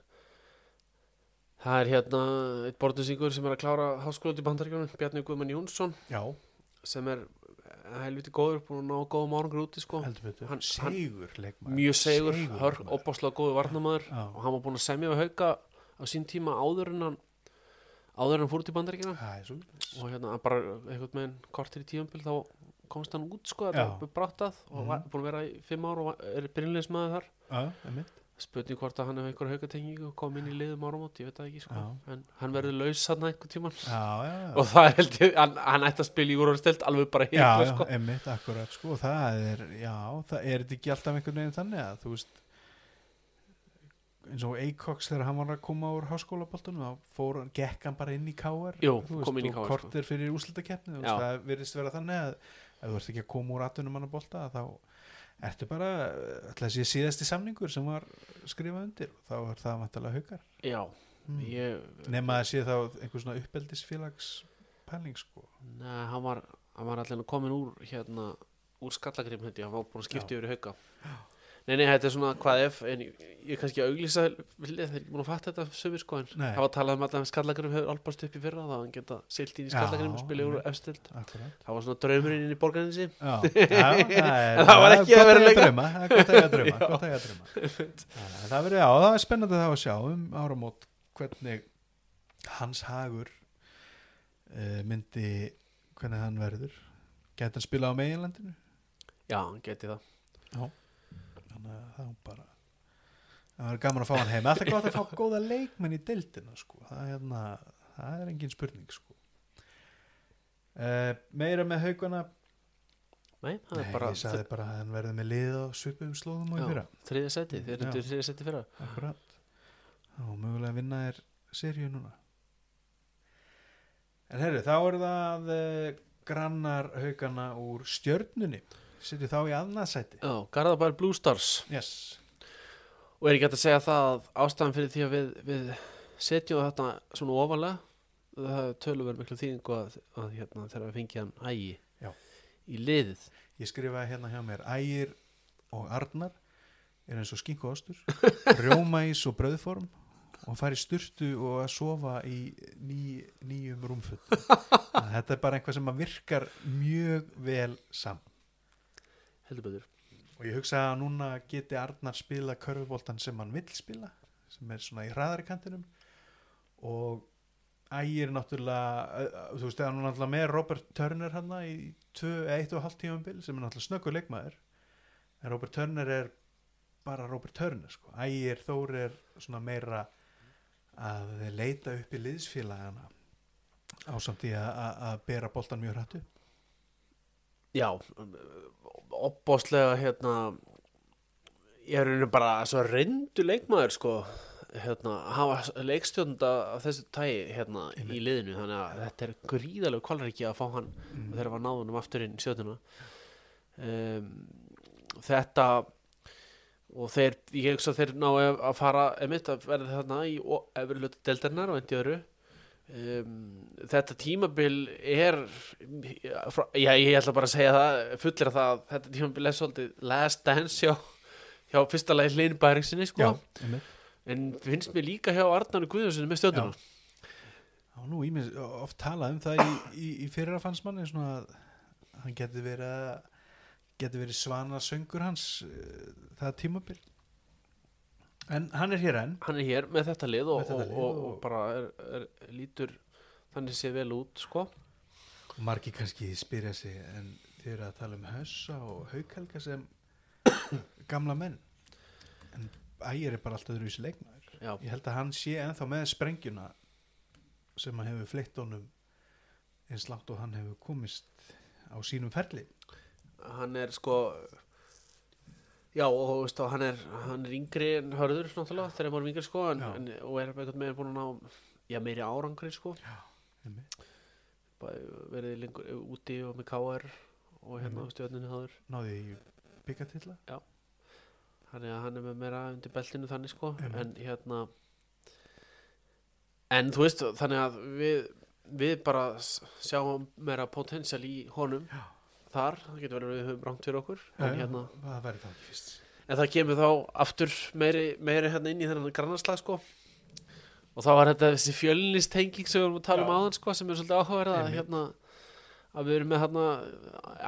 það er hérna eitt borðinsingur sem er að klára háskóla út í bandaríkjunum, Bjarni Guðmann Jónsson já, sem er helviti góður, búin að ná góðum árangur úti sko, Hann- segur leikmaður. mjög segur, hörg, opáslega góður varnamaður Já. og hann var búin að semja við hauka á sín tíma áður en hann áður en hann fór út í bandaríkjunum. Það svo og hérna bara einhvern veginn kortir í tíumbil þá komst hann út sko, þetta er bráttað og Mhm. var búin að vera í fimm ár og er byrjunleismæður þar. Einmitt. Spurning hvort að hann hefur einhver haukatengingu og kom inn í liðum áramót, ég veit það ekki sko en hann verður laus hann einhvern tíman já, já, já. og það er held ég, hann, hann ætti að spila í úrvarstelt alveg bara já, sko einmitt, akkurat sko, og það er, já, það er þetta ekki alltaf einhvern veginn þannig að þú veist eins og Eikoks þegar hann var að koma úr háskólaboltunum þá fór, hann- gekk hann bara inn í káar kom inn í KR, sko. kortir fyrir úslitakeppni Já. það virðist vera þannig að ef þú ert ekki að koma úr atvinnum hann að bolta þá ertu bara ætla að sé síðasti samningur sem var skrifað undir? Og þá er það vantalega haukar. Já, mm. ég nema að sé þá einhver svona uppeldisfélags pæling sko. Neða, hann var, var allir komin úr hérna, úr skallagrim hendi, hann var búin að skipta yfir í hauka nei, nei, þetta er svona hvað ef en ég, ég kannski auglýsa þeir eru búin að fatta þetta sömur sko en það var talað um að skallagrim hefur albast upp í fyrra þá hann geta silt inn í Já, skallagrim og spila úr efstild. Það var svona draumurinn inn í Já, já, það er, En það var ekki að vera leika. það er gott að Já. gott að drauma. Það verður, já, það er spennandi þá að sjá um áramót hvernig hans hagur uh, myndi hvernig hann verður. Gæti hann spila á meginlandinu? Já, hann geti það þannig að það er bara það verður gaman að fá hann heim alltaf gott að fá góða leikmenn í deildina sko. það, hérna, það er engin spurning sko. uh, meira með haugana? Nei, það Nei, er bara ég sagði bara að hann verði með lið á svipum slóðum og fyrra. þriðja seti, þeir eru þriðja seti fyrra. Akkurat. Og mögulega vinna er seríu núna. En herru, þá er það uh, grannar haugana úr stjörnunni sitju þá í annaðsæti já, Garðabær Blue Stars. Yes. og er ekki hægt að segja það að ástæðan fyrir því að við, við setjum þetta svona ofalega það er töluverð miklu þýðingu að, að hérna, þegar við fengið hann ægi Já. í liðið. Ég skrifaði hérna hjá mér Ægir og Arnar er eins og skinku ástur rjómaís og brauðform og fara í sturtu og að sofa í ný, nýjum rúmfutt þetta er bara eitthvað sem virkar mjög vel saman heldur betur. Og ég hugsa að núna geti Arnar spila körfuboltan sem hann vill spila sem er svona í hraðari kantinum. Og ægir náttúrulega þú veist, það er náttúrulega með Robert Turner hann í 1,5 tímambil sem er náttúrulega snöggur leikmaður. En Robert Turner er bara Robert Turner sko. ægir Þór er svona meira að leita upp í liðsfélagana ásamt í að- að að bera boltan mjög hrættu já, opbóðslega hérna ég er einu bara svo reyndu leikmaður sko. Hérna, hafa leikstjónda af þessu tægi hérna í liðinu. Þannig að þetta er gríðalegu kvalræki að fá hann mm. þegar var náðunum aftur inn í sjötuna um, þetta og þeir, ég hugsa að þeir ná að fara emitt að verða þarna í efri hlutu deltarnar og endi öru um, þetta tímabil er já, ég ætla bara að segja það fullir að það að þetta tímabil er svolítið last dance hjá, hjá fyrsta lagi hlinn bæringsinni sko. Já, en finnst mér líka hjá Arnarni Guðjónsson með stjórnuna Já, nú ímins, oft talað um það í, í, í fyrra fannst manni svona að hann geti verið geti verið svana söngur hans uh, það tímabil en hann er hér enn. Hann er hér með þetta lið og, þetta lið og, og- og bara er, er, lítur þannig sé vel út sko. Og margir kannski spyrja sig en þið eru að tala um Hössa og Haukhelga sem gamla menn. En ægir er bara alltaf öðruvísi leikmaður. Já, ég held að hann sé ennþá með sprengjuna sem að hefur fleitt honum eins langt og hann hefur komist á sínum ferli. Hann er sko já og þú veist og hann er hann er yngri en hörður náttúrulega þegar maður er yngri sko en, Já. en, og er einhvern veginn búin að ná já, meiri árangri sko. Bara verið lengur úti og með KR og hérna á stjórninu háður náði í byggatilla þannig að hann er með meira undir beltinu þannig sko Einmitt. en hérna en þú veist þannig að við við bara sjáum meira potensial í honum Já. Þar, það getur verið að við höfum rangt fyrir okkur en, hérna, það væri það ekki fyrst. En það kemur þá aftur meiri, meiri hérna inn í þennan grannarslag sko. Og þá var þetta þessi fjölnistenging sem við vorum að tala um Já. áðan sko sem er svolítið áhugaverða hérna að við erum með hérna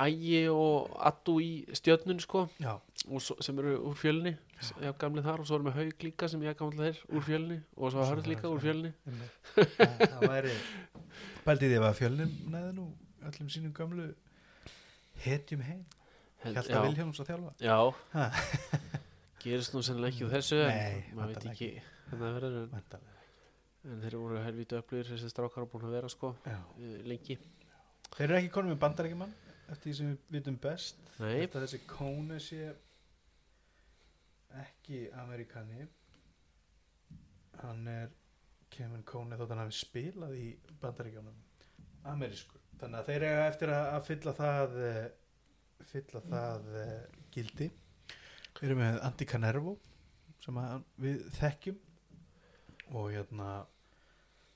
ægi og attu í stjörnun sko og svo, sem eru úr fjölni já, gamli þar og svo erum við haug líka sem ég gamli þeir úr fjölni og svo hörð líka úr fjölni. Það, væri pældi því að fjölnum næði nú öllum sínum gamlu hetjum heim. Hjalta já, Vilhjálms að þjálfa. Já. Gerist nú sennilega ekki úr þessu Nei, en maður veit ekki hvernig það verður en, en þeir voru helvítu öflugir þessi strákar búin að vera sko Já. eh, lengi. Þeir eru ekki konum með bandarækjumann eftir því sem við vitum best. Nei, Þetta þessi Kóne sé ekki Amerikani hann er Kevin Kóne þótt hann hafi spilað í bandaríkjónum amerísku þannig að þeir eiga eftir að, að fylla það eh, fylla það eh, gildi. Við erum með Andy Canervo sem að við þekkjum. Og hérna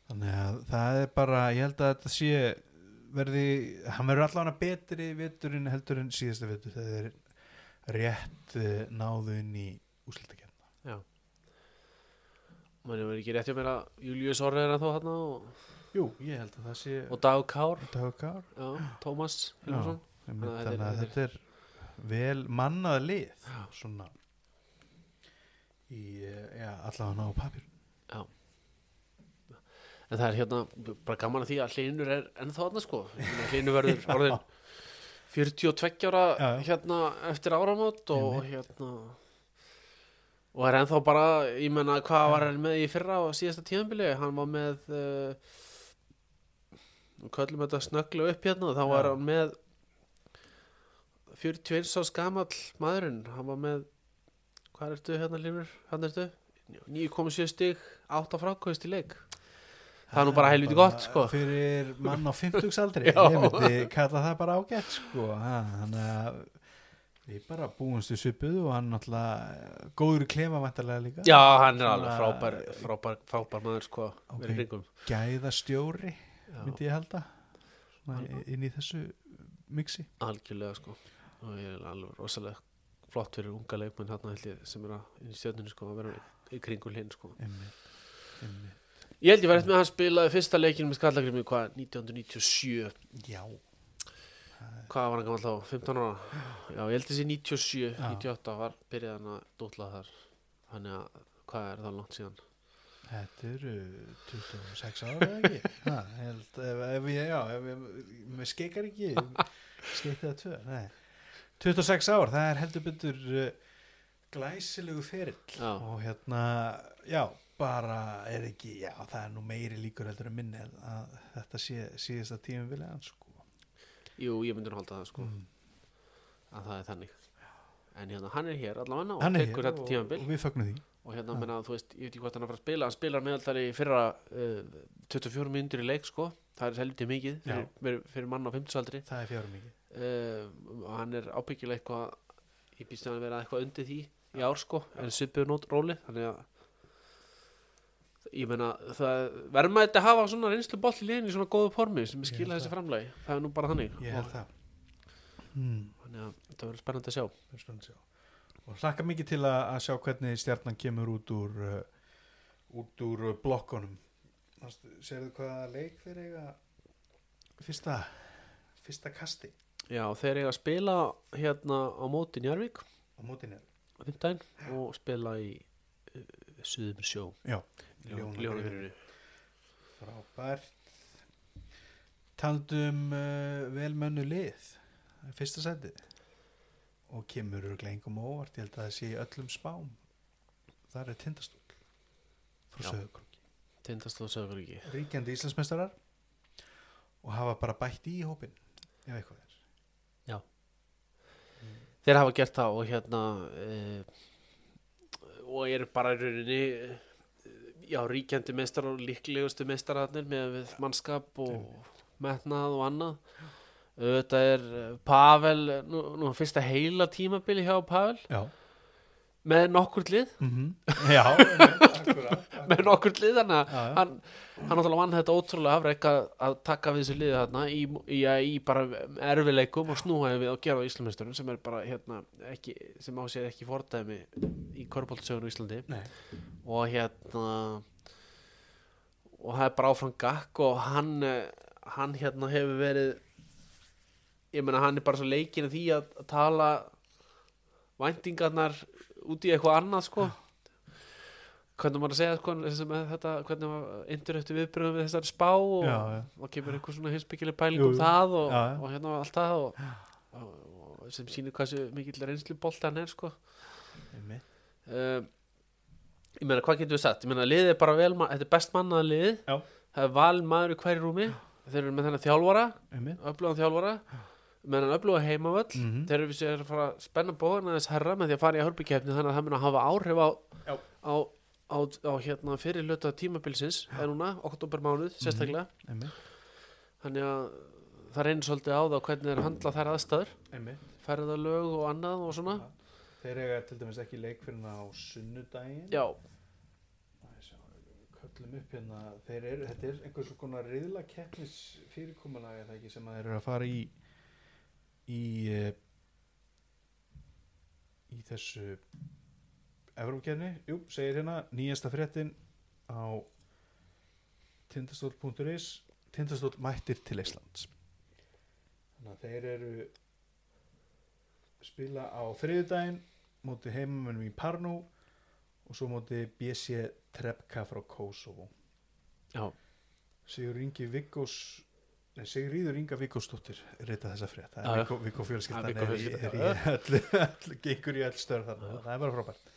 þannig að það er bara ég held að þetta sé verði, hann verður allavega betri veturinn heldur en síðasta vetur þegar rétt uh, náðu inn í úslitakefna já. Mann er ekki rétt hjá mér að Július Orri er ennþá hann og, Jú, ég held að það sé og Dag Kár. Dagur Kár. Já, Tómas Hilmarsson. Þannig að þannig að þetta þetta er vel mannað lið Já. svona í, eh, já, allavega á papir en það er hérna bara gaman að því að hlinur er ennþá hann sko. Hlinur verður orðin 42 ára Já, já. hérna eftir áramót og hérna og er ennþá bara, ég menna hvað var hann með í fyrra og síðasta tíðanbili hann var með uh, nú köllum þetta snögglu upp hérna. Þá var hann með 41 ás gamall maðurinn, hann var með hvað ertu hérna Línur, hann ertu? 9,7 stig 8 frákvæðist í leik. Það er nú bara helviti gott sko. fyrir mann á 50 aldri ég myndi kalla það bara ágætt sko. Þannig að við bara búumst við svipuðu og hann náttúrulega góður í klefa vantarlega líka. Já, hann er alveg frábær frábær, frábær maður sko Ok. verið kringum gæðastjóri myndi ég halda Svona inn í þessu mixi. Algjörlega sko. Og ég er alveg rosalega flott fyrir unga leikmenn hérna held sem er að í stjörnunni sko að vera í, í kringu hlinn sko. Einmitt, einmitt. ég held ég var eftir með að hann spilaði fyrsta leikinu með skallagrimi hvað 1997 já, hvað var hann gammal þá? 15 ára? Já. Ég held þessi 97 Já. 98 var byrjað hann að dótla þar. Þannig að hvað er það langt síðan þetta eru 26 ára eða ekki? Ha, held, ef, ef já, með skeikar ekki skeikta það tvö, nei. 26 ár, það er heldur betur uh, glæsilegu ferill. Já. og hérna, já bara er ekki, já það er nú meiri líkur heldur en minni að þetta sé síðasta tímum vilja hans sko. jú ég myndi nú halda það sko. Mm. að það er þannig. En hérna hann er hér allavega og tekur þetta og, tímabil. og við fögnum því og hérna Já. menna þú veist, ég veit ekki hvort hann er að fara að spila hann spilar meðaltali fyrra uh, 24 myndir í leik sko. Það er helviti mikið fyrir, fyrir, fyrir mann á 50 aldri það er fjárum mikið. Uh, og hann er ábyggilega eitthvað ég býst að hann vera eitthvað undir því í ár sko, en svipuð nót róli þannig að ég meina, það verður maður þetta að hafa svona reynslu boll í liðin í svona góðu formi sem Ég skila held þessi framlagi. Það er nú bara þannig. Ég held og, það. Hmm. þannig að þetta verður spennandi að sjá og hlakka mikið til að, að sjá hvernig stjarnan kemur út úr uh, út úr uh, blokkonum sérðu hvaða leik þeir eiga fyrsta fyrsta kasti? Já, þeir eiga að spila hérna á móti Njarvík á á fimmtæn og spila í uh, Suðum sjó. Já, Ljónafyrinu frábært. Taldum uh, velmönnu lið. Fyrsta setið og kemur engum óvart ég held að það sé öllum spám. Þar er tindastól frá Já. Söðukrúki Tindastóð Söðuríki ríkjandi Íslandsmeistarar og hafa bara bætt í hópin ef eitthvað er. Þeir hafa gert það og hérna uh, og eru bara í rauninni eh, já, ríkjandi meistar og líklegustu meistararnir með mannskap og metnað og annað Þetta er eh, Pavel nú, nú fyrsta heila tímabili hjá Pavel. Já, með nokkur lið. Mm já. Akkurat, með nokkur lið að Já, já. hann, hann náttúrulega vann þetta ótrúlega afreik að, að taka við þessu liði þarna í, í, í bara erfileikum og snúa við og gera á Íslamesturinn sem er bara hérna ekki, sem á sér ekki fordæmi í korfbóltsögun á Íslandi. Nei. og hérna og það er bara áfram gakk og hann eh, hann hérna hefur verið ég meina hann er bara svo leikinn af því að, að tala væntingarnar út í eitthvað annað sko. Hvernig maður að segja sko, að þetta, hvernig maður indur eftir viðbröðum við þessari spá og já, já. og kemur eitthvað svona heimsbyggileg pæling Jú, um það og, Já, og hérna og allt það og, og, sem sýnir hversu mikill reynslu boltan er sko. Um, ég meina hvað getum við sagt? Ég meina liðið er bara vel, þetta er best mannaða Já. það er val maður í hverju rúmi. Þeir eru með þennan þjálfara öflugan þjálfara með hann öfluga heimavöll Mhm. þeir eru vissi að fara að spenna bóðan aðeins herra með því að fara í hörbykjefni þannig að það mun að hafa áhrif á, á, á, á hérna fyrir löta tímabilsins er núna, oktober mánuð Mhm. sérstaklega Einmitt. þannig að það reynir svolítið á það hvernig þeir handla þær aðstæður Einmitt. ferðalög og annað og svona þeir eiga til dæmis ekki leik fyrir á sunnudaginn já, hérna þeir eru, þetta er einhvers konar riðla keppnis fyrirkomulega sem að þeir eru að fara í í eh, í þessu Evrópkerni, jú, segir hérna nýjasta fréttin á tindastól.is tindastól mættir til Íslands. Þannig að þeir eru spila á þriðudaginn móti heimamönum í Parnú og svo móti BC Trebka frá Kosovo. Já, Sigur Ingi Viggós Nei, Sigríður Inga Viggósdóttir rita þessa frétt, það er já. Viggó, Viggó Já, fjölskyldan Viggó er, í- öllu, gengur í öll störð það er bara frábært.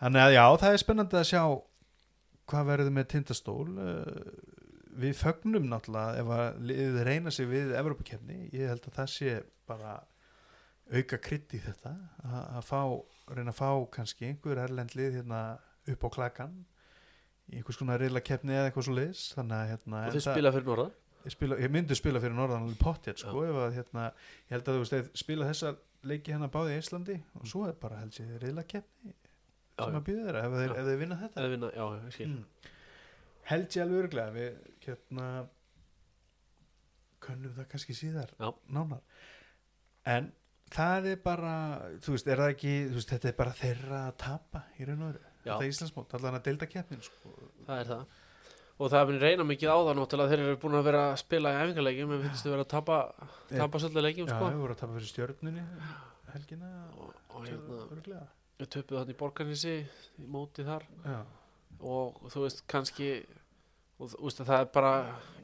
Þannig að já, það er spennandi að sjá hvað verður með tindastól. Uh, við fögnum náttúrulega ef að liðið reyna sig við Evrópakefni, ég held að það sé bara auka krydd í þetta. Að, að fá, reyna að fá kannski einhver erlend lið hérna upp á klakan í einhvers konar reyla kefni eða eitthvað svo liðs þannig að hérna og það- spila fyrir norða spila, ég myndi spila fyrir norðan pottjætt sko, að hérna, ég held að þú veist þeir spila þessa leiki hérna báði í Íslandi og svo er bara held ég reyla keppni Já, sem að býða þeirra ef, þeir, ef þeir vinna þetta. Vinna, já, ég mm. held ég alveg örglega við hérna könnum það kannski síðar Já. nánar. En það er bara, þú veist, er það ekki þú veist, þetta er bara þeirra að tapa í raun og Já. þetta er Íslandsmót allan að delta keppnin, sko. Það er það og það er búin reyna mikið á það náttúrulega þeir eru búin að vera að spila í æfingarleikjum en finnst þau vera að tapa, tapa svolítið leikjum já, sko. við vorum að tapa fyrir stjörnunni helgina. Og, og hérna, við töpuð þannig í borgarnissi í móti þar. Já, og þú veist kannski og að það er bara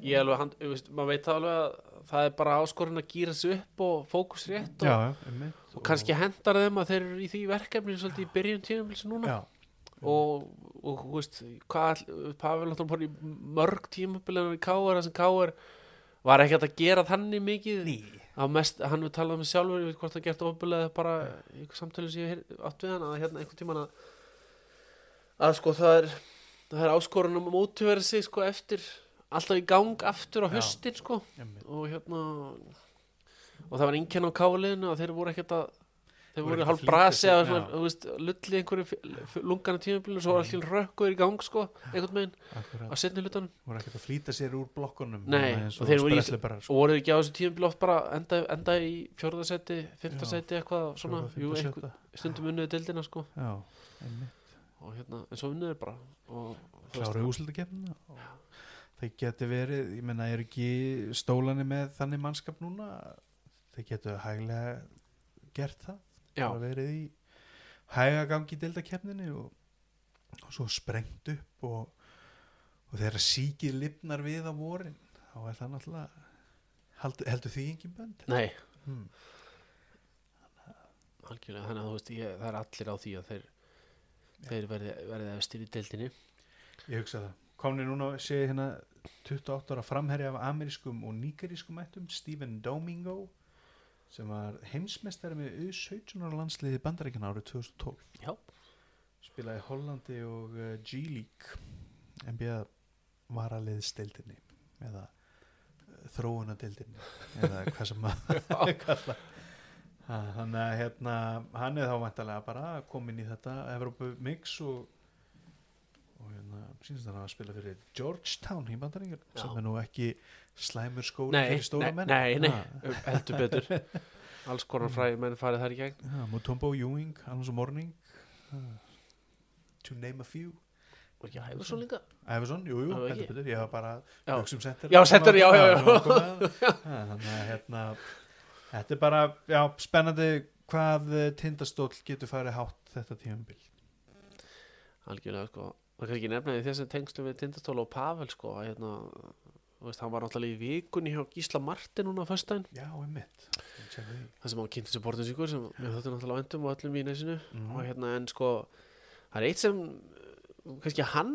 ég alveg, hann, þú veist, maður veit það alveg að það er bara áskorinn að gýra sig upp og fókus rétt já, og, einmitt, og kannski hendar þeim að þeir eru í því verkefni svolítið í byrjun tímafélis núna. Já, og, og þú veist hvað, Pavel áttum bara í mörg tímafélinar í Káar sem Káar var ekki að gera þannig mikið. Mest, hann við talað með sjálfur ég veit hvort það gert ofbúlega bara í samtölu sem ég átt við hann að hérna einhvern tímann að að sko það er það er áskorun um mótivera sig sko eftir alltaf í gang aftur á höstin sko. Og hérna og það var einkenn á káliðinu að þeir voru ekkert að þeir Voru hálf brasi að lulli einhverju lungana tímabilinu svo var allir rökkur í gang sko einhvern Akkurat. á setni hlutanum voru ekkert að flýta sér úr blokkunum Nei, og þeir voru í- og sko. voru ekki á þessu tímabili oft bara enda, enda í fjórðasetti, Já. fymtasetti eitthvað svona, jú, sjötta. stundum unniðu dildina sko já, og hérna, en svo unniður bara og úslutakefnina og þeir geti verið, ég menna er ekki stólani með þannig mannskap núna þeir getu hæglega gert það, bara verið í hæga gangi í deildakefninu og, og svo sprengt upp og, og þegar síkið lifnar við á vorin þá er það náttúrulega heldur, heldur því engin bönd? Nei. Hmm. algjörlega, þannig að þú veist, ég, það er allir á því að þeir þeir verði, verði efstir í dildinni ég hugsa það. Komni núna sé ég hérna 28 ára framherja af amerískum og nígerískum ættum Stephen Domingo sem var heimsmeistari með U17 ára landsliði bandaríkjana árið 2012 já, spilaði Hollandi og uh, G-League NBA varaliðsdeildinni eða uh, þróunadeildinni eða hvað sem maður kalla hann, er, hérna, hann er þá vantarlega bara komin í þetta Evrópu mix og, og hérna, sínst hann að spila fyrir Georgetown í bandaríkjum sem er nú ekki slæmur skóli nei, fyrir stóra nei, menn. nei, nei Ha, heldur betur. Alls konar fræði menn farið þar í gegn. Mutombo Ewing, Alonso Morning ha, to name a few. Og ekki svo líka? Everson, jú, jú, heldur betur, ég hafa bara Já. hugsa um center. Já, center, já, já, já. já Þannig að hérna Þetta er bara, já, spennandi hvað tindastóll getur farið hátt þetta tímabil. Algjörlega sko það kann ekki nefna því þessum tengslu við Tindastól og Pavel sko að hérna veist, hann var náttúrulega í vikunni hjá Gísla Martin núna á föstudaginn. Já, einmitt. Það sem hann kynnti sér bortinsíkur sem mér þóttu náttúrulega vendum og öllum í nesinu. Mhm. og hérna en sko það er eitt sem uh, kannski hann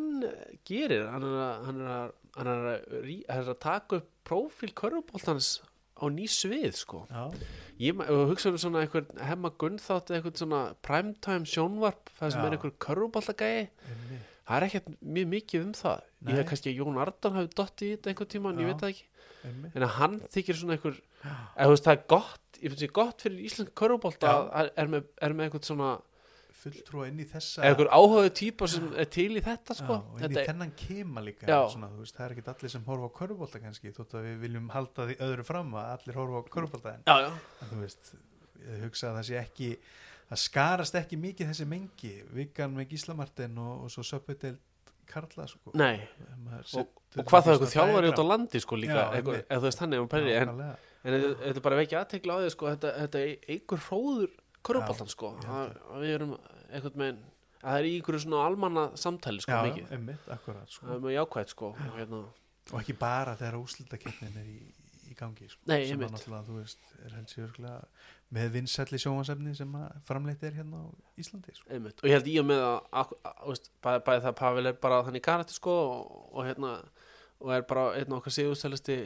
gerir hann er að, hann er að, hann er að, hann er að taka upp prófíl körfuboltans á ný svið sko. Já, ég hugsa um svona einhver hemma gunnþátt einhvern svona primetime sjónvarp það sem Já. er einhver körfuboltagæi. Einmitt það er ekkert mjög mikið um það. Nei. ég hef kannski að Jón Ardan hafi dottið í þetta einhvern tíma en ég veit það ekki. einmitt. En að hann þykir svona einhver eða þú veist það er gott ég finnst ég gott fyrir íslenska körfubolta Já. að er með, er með einhvern svona Fulltrúa inn í þessa einhver áhugaðu típa sem er til í þetta sko. Já, inn í þetta, þennan kema líka svona, veist, það er ekki allir sem horfa á körfubólta kannski þótt að við viljum halda því öðru fram að allir horfa á körfubólta en, já, já, en þú veist, ég hugsa að það sé ekki það skarast ekki mikið þessi mengi vikan með Gíslamartin og, og svo söpudeld Karla sko. nei. Og, og hvað það svona eitthvað þjálfari út á landi sko líka Já, eitthvað, eða þú veist hann er pæli, en, þetta er bara vekja aðtekla á því sko þetta, þetta er einhver hróður Já, sko. að, við erum einhvern megin að það er í einhverju svona almanna samtali sko Já, mikið. einmitt, akkurat sko. það er mjög jákvæmt sko og hérna og ekki bara þegar úslitakeppnin er í, í gangi sko, Nei, sem að náttúrulega þú veist er helst örgulega með vinsælli sjónvarsefni sem að framleitt er hérna á Íslandi sko. Og ég held í og með að, bæði, bæði það að Pavel er bara þannig karate sko og, og hérna og er bara einn okkar sigurstælisti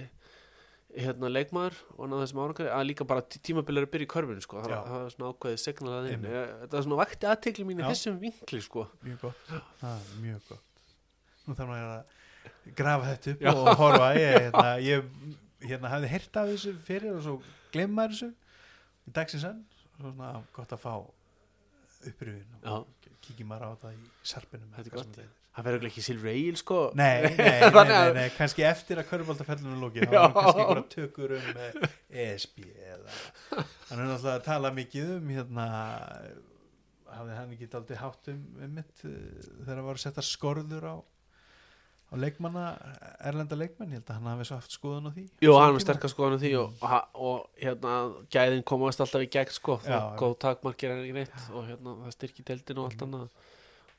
hérna leikmaður og náðu þessum árangri að líka bara tí- tímabilið er að byrja í körfinu sko. Það, það er svona ákveðið signalað inn. Þetta er svona vakti aðtekli mín í þessum vinkli sko. Mjög gott, það er mjög gott. Nú þarf maður að grafa þetta upp Já. og horfa. Ég, hérna, ég hérna, hafði heyrt af þessu fyrir og svo glemma þessu í dagsins enn svona gott að fá uppröfin Já. og kíkja maður á það í sarpinum Þetta er gott. það verður ekki Silver Ale sko Nei, nei, nei, nei, kannski eftir að körfbóltaferlunum lóki þá er kannski einhverja tökur um eh, ESB eða hann er náttúrulega að tala mikið um hérna hafði hann ekki aldrei hátt um, mitt þegar var að setja skorður á á leikmanna, erlenda leikmenn ég held að hann hafi svo haft skoðun á því Jú, á hann er tíma. sterkast skoðan á því og, og, og hérna, gæðin komast alltaf í gegn sko, Já, og góð takmarkir en ekki neitt og hérna, það styrkir deildin og allt annað.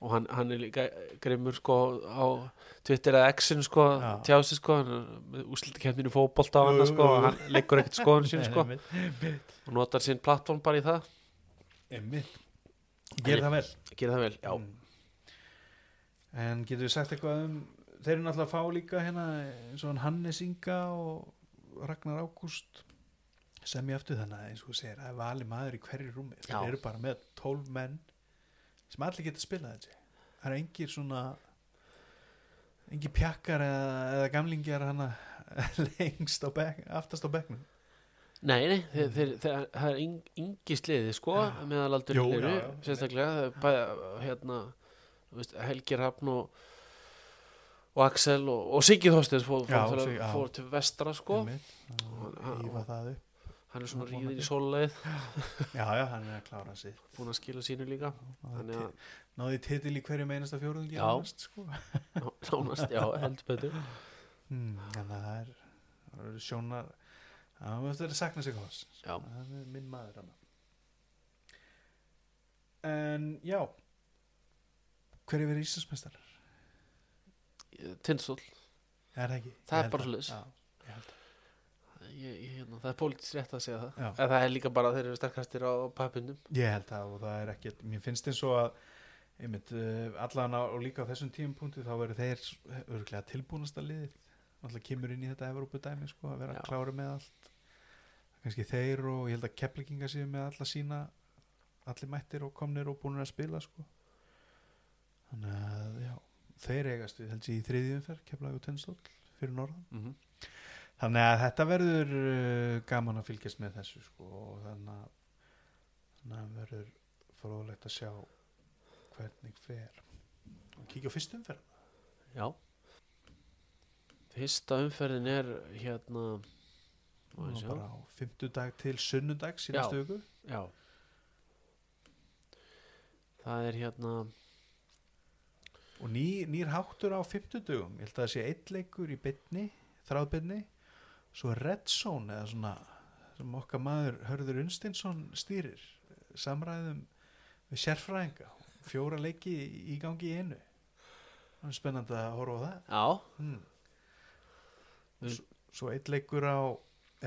Og hann, hann er líka grimmur sko á Twitter eða X-in sko, Já. tjási sko úslutakefninu fótbolta á Jú, hann sko, og hann leggur ekkert skoðun sín sko. Og notar sín plattform bara í það. Einmitt. Gerir það vel. gera það vel, já, Mm. En getur við sagt eitthvað um þeir eru náttúrulega að fá líka hérna eins og hann Hannes Inga og Ragnar Ágúst sem ég aftur þannig að eins og þú segir er vali maður í hverju rúmi. Þeir Já. eru bara með 12 menn sem allir geta spilað þessi það er engir svona engir pjakkar eða, eða gamlingjar hana lengst á bekk, aftast á bekknum. Nei, nei, þeir, þeir, þeir, það er yng, yngi sliði sko, meðalaldur Jú, eru, já, já. sérstaklega bæ, hérna, þú veist, Helgi Rafn og, og Axel og, og Siggi Þorsteins fór, fór, já. fór, fór til vestra sko, ífa það upp hann er svona ríðin í sóluleið, já já, hann er að klára sig búin að skila sínu líka, að, náði titil í hverju meinasta fjóruðingi Já. sko. nánast, já, heldur betur. Hmm, en það er, er sjónar það er eftir að sakna sig hos það er minn maður hana en já hver er verið Íslandsmeistar? Tindsól, er það ekki? Það er bara ég, hérna, það er pólitískt rétt að segja það, en það er líka bara þeir eru sterkastir á pappindum. ég held það og það er ekki mér finnst eins og að einmitt, uh, allan á, líka á þessum tímapunkti þá verður þeir örglega tilbúnasta liðið. Alltaf kemur inn í þetta Evrópu dæmi sko, að vera klári með allt. Kannski þeir og ég held að keplikinga séu með alla sína allir mættir og komnir og búinir að spila sko. þannig að já, þeir eigast við held ég í þriðjum fer keplaði og tennstól fyrir norðan. Mm -hmm. þannig að þetta verður uh, gaman að fylgjast með þessu sko, og þannig að, þannig að verður fróðlegt að sjá hvernig fer. Og kíkja á fyrst umferð? Já. Fyrsta umferðin er hérna bara á fimmtudag til Já. næstu viku. Já. Það er hérna og ný, nýr háttur á fimmtudugum ég held að það sé eitt leikur í bytni þráðbytni svo Red Zone eða svona sem okkar maður Hörður Unstinsson stýrir samræðum við sérfræðinga. Fjóra leiki í gangi í einu. Er spennandi að horfa á það. Já. Við- svo, svo eitt leikur á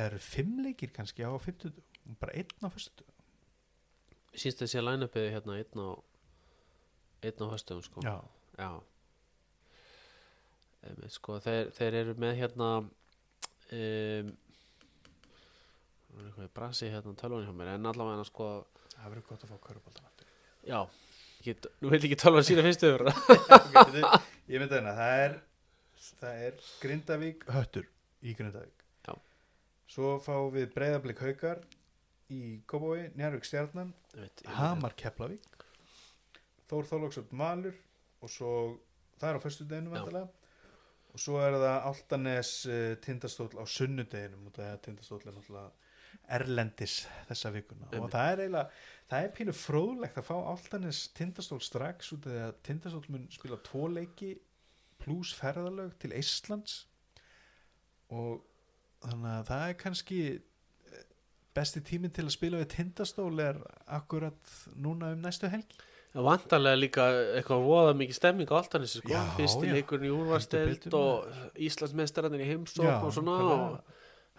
eru fimm leikir kannski á fimmtudugum bara einn á fyrstu síst að sé line-upið hérna einn á einn á höstum sko. Já, Já. Einmitt, sko, þeir, þeir eru með hérna um, er eitthvað í brasi hérna tölvunni hjá mér en allavega sko það verður gott að fá aftur já, get, nú vil ekki tölva sína fyrstu yfir ég myndi hérna, það er það er Grindavík höttur í Grindavík. Já. svo fáum við breyðablík haukar í Kópói, Njárvík stjarnan Hamar Keflavík Þór Þorlóksöld Malur og svo, það er á vantilega og svo er það Altanes uh, tindastóll á sunnudeginum og það er tindastóll er náttúrulega erlendis þessa vikuna. Og Einmitt. það er eiginlega, það er pínu fróðlegt að fá Altanes tindastól strax út af því að tindastóll mun spila tvo leiki pluss ferðalög til Íslands og þannig að það er kannski eh, besti tíminn til að spila við tindastól er akkurat núna um næstu helgi vantarlega líka eitthvað voða mikið stemming á Altanissi sko, Já, fyrsti já. leikurinn í betur, og Íslandsmeistararnir í heimsók og svona. og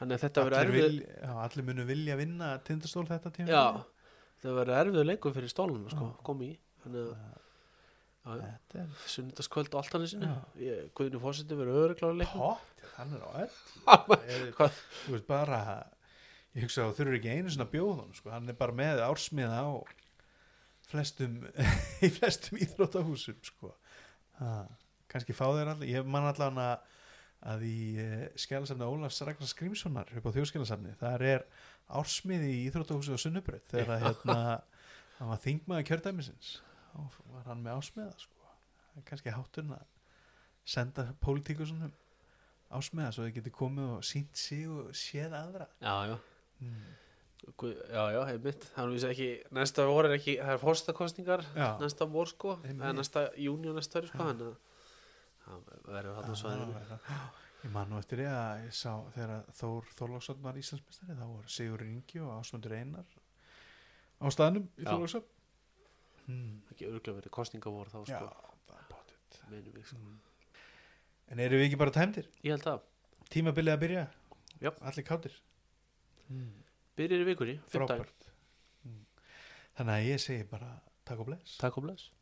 þannig að þetta verður erfið vilja, já, allir munu vilja vinna tindastól þetta tíma já, það verður erfið leikur fyrir stólunum sko, komi í. Þannig að er sunnudagskvöld á Altanissinu Já. Guðinu fósiti verður öðrugláður leikur pott, hann er á öll. Er- Hvað? þú veist bara ég hugsa að þú þurfur ekki einu svona bjóðun sko. hann er bara með ársmiða á flestum í flestum íþróttahúsum sko. ha, kannski fá þeir allir ég man allan að, að í uh, skjálasafni Ólafs Ragnar Skrimssonar upp á þjóðskjálasafni, þar er ársmiði í íþróttahúsi á Sunnubröð þegar að hérna, hann var þingmaður kjördæmisins þá var hann með ársmiða sko. Kannski hátturinn að senda pólitíkusunum ásmiða svo þau geti komið og sínt sig og séð aðra já, já mm. Já, já, heimitt næsta vor er ekki Það er fórstakostningar Já. næsta vor sko næsta júni og næsta sko þannig að það verður á svæðinu Já, Ég man nú eftir því að ég sá þegar Þór Þorláksson var Íslandsmeistari þá voru Sigur Ingi og Ásmundur Einar á staðnum í Já. Þorláksson hmm. ekki örgulega verið kostningavor þá Já, sko minnum við sko En eru við ekki bara tæmdir? Ég held að, Tímabilið að byrja? Já. Allir kátir? Hmm. Byrjir í vikunni, fimmtag Frábært. Hmm. Þannig að ég segi bara takk og bless. Takk og bless